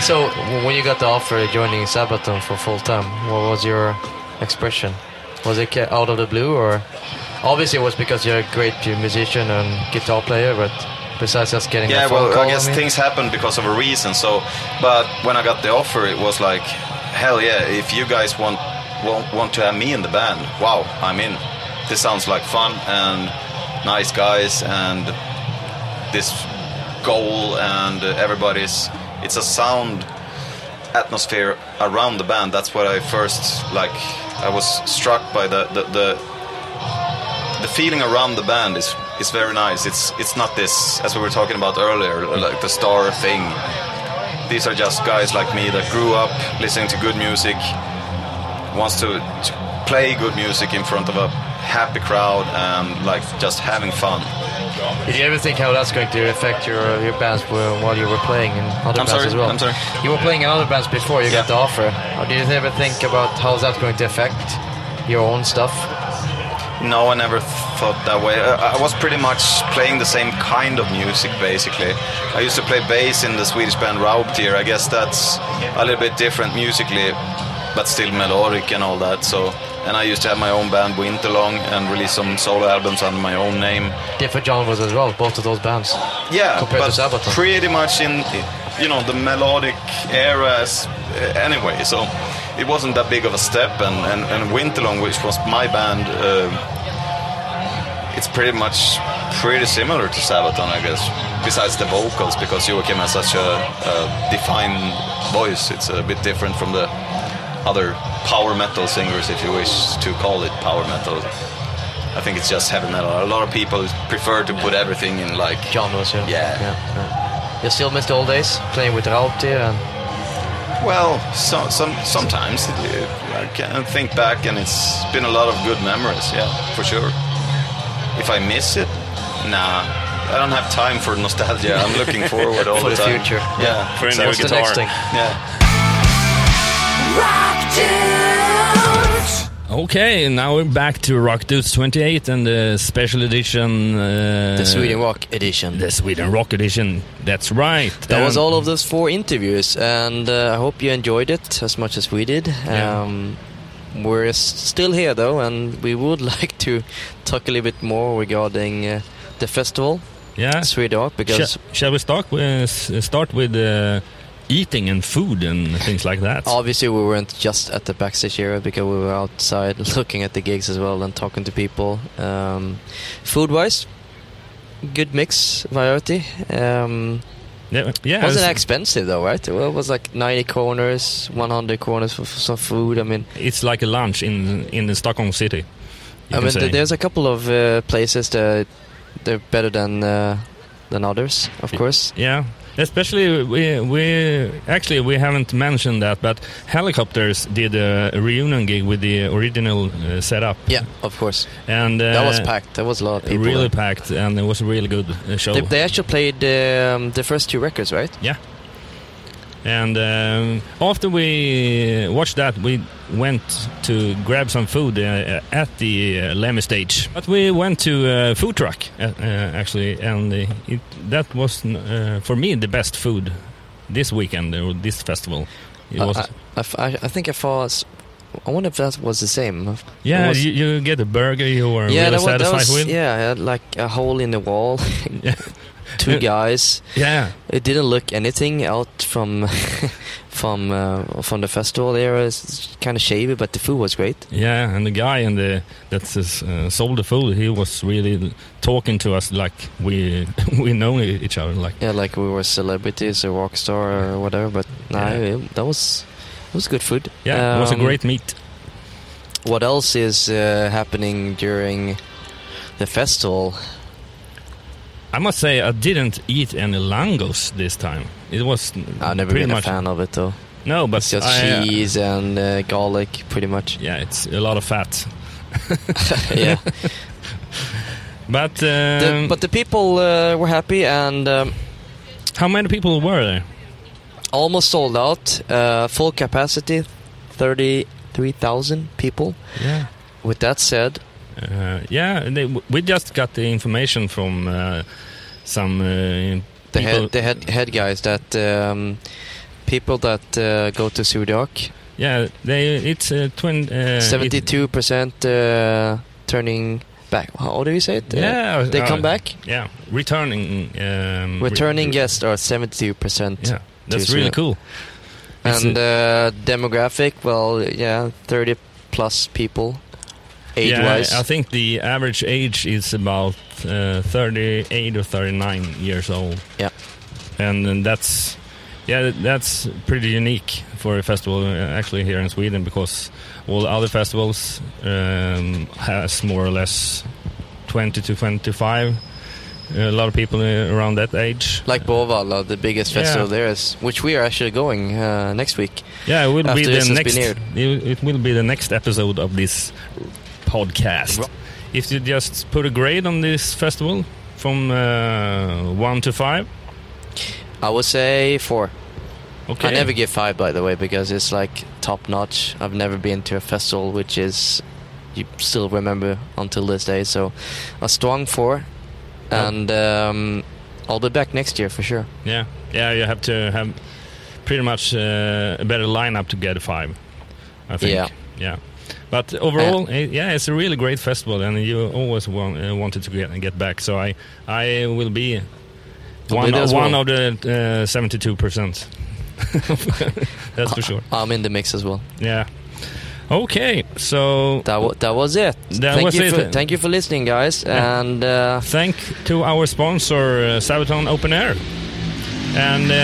So when you got the offer joining Sabaton for full time, what was your expression? Was it out of the blue, or obviously it was because you're a great musician and guitar player, but besides just getting yeah, well, I guess mean? things happen because of a reason. So, but when I got the offer, it was like, hell yeah! If you guys want want, want to have me in the band, wow, I'm in. This sounds like fun and nice guys and this goal and everybody's. It's a sound atmosphere around the band. That's what I first like. I was struck by the the. the the feeling around the band is is very nice. It's it's not this as we were talking about earlier, like the star thing. These are just guys like me that grew up listening to good music, wants to, to play good music in front of a happy crowd and like just having fun. Did you ever think how that's going to affect your your bands while you were playing in other I'm bands sorry, as well? I'm sorry. You were playing in other bands before you got the offer. Or did you ever think about how that's going to affect your own stuff? No, I never thought that way. I, I was pretty much playing the same kind of music, basically. I used to play bass in the Swedish band Raubtier. I guess that's a little bit different musically, but still melodic and all that. So, and I used to have my own band Winterlong and release some solo albums under my own name. Different genres as well, both of those bands. Yeah, Compared but to Sabaton. pretty much in, you know, the melodic eras uh, anyway. So it wasn't that big of a step. And and, and Winterlong, which was my band, uh, it's pretty much pretty similar to Sabaton, I guess. Besides the vocals, because Joachim has such a, a defined voice, it's a bit different from the other power metal singers, if you wish to call it power metal. I think it's just heavy metal. A lot of people prefer to put everything in like Genres, yeah. Yeah. yeah. You still miss the old days playing with Raubtier and Well, so, some sometimes uh, I can think back, and it's been a lot of good memories. Yeah, for sure. If I miss it, nah, I don't have time for nostalgia. I'm looking forward all For the, the time. future. Yeah, For a new exactly. the guitar. next thing? Yeah. Rock Dudes. Okay, now we're back to Rock Dudes 28 and the special edition. Uh, The Sweden Rock edition. The Sweden Rock edition. That's right. That was all of those four interviews, and uh, I hope you enjoyed it as much as we did. Yeah. Um, we're still here though, and we would like to talk a little bit more regarding uh, the festival, Yeah. Sweden Rock, because Sh- shall we start with, s- start with uh, eating and food and things like that? obviously we weren't just at the backstage area because we were outside looking at the gigs as well and talking to people. Um, food-wise, good mix, variety. Um, yeah, yeah. wasn't it's- expensive though, right? Well, it was like 90 corners, 100 corners for, for some food. I mean, It's like a lunch in in the Stockholm city. I mean, th- there's a couple of uh, places that they're better than uh, than others, of course. Yeah, especially we we actually we haven't mentioned that, but Hellacopters did a reunion gig with the original uh, setup. Yeah, of course. and uh, that was packed. That was a lot of people. really packed, and it was a really good uh, show. They, they actually played um, the first two records, right? yeah. And um, after we watched that, we went to grab some food uh, at the uh, Lemmy stage. But we went to a food truck, uh, uh, actually, and uh, it, that was, uh, for me, the best food this weekend, or this festival. It I, was, I, I I- think I thought. I wonder if that was the same. yeah, was- you, you get a burger you were yeah, really that was, that satisfied was with. yeah, like a hole in the wall. Two guys. Yeah, It didn't look anything out from from uh, from the festival area. It's kind of shady, but the food was great. yeah, and the guy in the that uh, sold the food, he was really talking to us like we we know each other. Like, Yeah, like we were celebrities or rock star or whatever. But no, Yeah. it- that was it was good food. yeah, it was a Um, great meet. What else is uh, happening during the festival? I must say, I didn't eat any langos this time. It was I've never been much a fan of it though. no, but It's just I, uh, cheese and uh, garlic, pretty much. yeah, it's a lot of fat. yeah. But The- um, but the people uh, were happy and um, how many people were there? almost sold out. Uh, full capacity, thirty-three thousand people. Yeah, With that said, Uh, yeah, they, we just got the information from uh, some uh, The head, the head, head guys that um, people that uh, go to Sudak, yeah, they it's uh, twin. Uh, seventy-two percent uh, turning back. How do you say it? Uh, yeah, they uh, come back. Yeah, returning. Um, re- Returning guests are seventy-two percent. Yeah, that's really cool. And uh, demographic, well, yeah, thirty plus people, age-wise. Yeah, I think the average age is about uh, 38 or 39 years old. Yeah. And, then that's yeah, that's pretty unique for a festival uh, actually here in Sweden because all other festivals um, has more or less 20 to 25. A lot of people uh, around that age. like Bråvalla, the biggest Yeah. festival there is, which we are actually going uh, next week. Yeah, it will be the next. It, it will be the next episode of this podcast. If you just put a grade on this festival from uh, one to five, I would say four. okay. I never give five, by the way, because it's like top notch. I've never been to a festival which is you still remember until this day. So a strong four, and um, I'll be back next year for sure. Yeah, yeah. You have to have pretty much uh, a better lineup to get a five. I think. Yeah. Yeah. But overall, eh, yeah, it's a really great festival, and you always want, uh, wanted to get get back. So I I will be one be one well. of the seventy two percent. That's for sure. I'm in the mix as well. Yeah. Okay, so That that was it. That thank was you it. For, thank you for listening, guys, Yeah. and uh, thank to our sponsor, uh, Sabaton Open Air. And uh,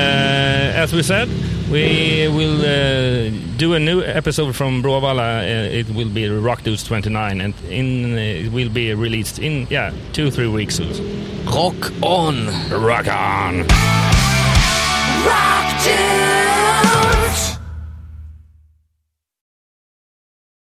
as we said, we will uh, do a new episode from Bråvalla. Uh, it will be Rock Dudes 29, and in uh, it will be released in yeah two three weeks. rock on. Rock on! Rock dude.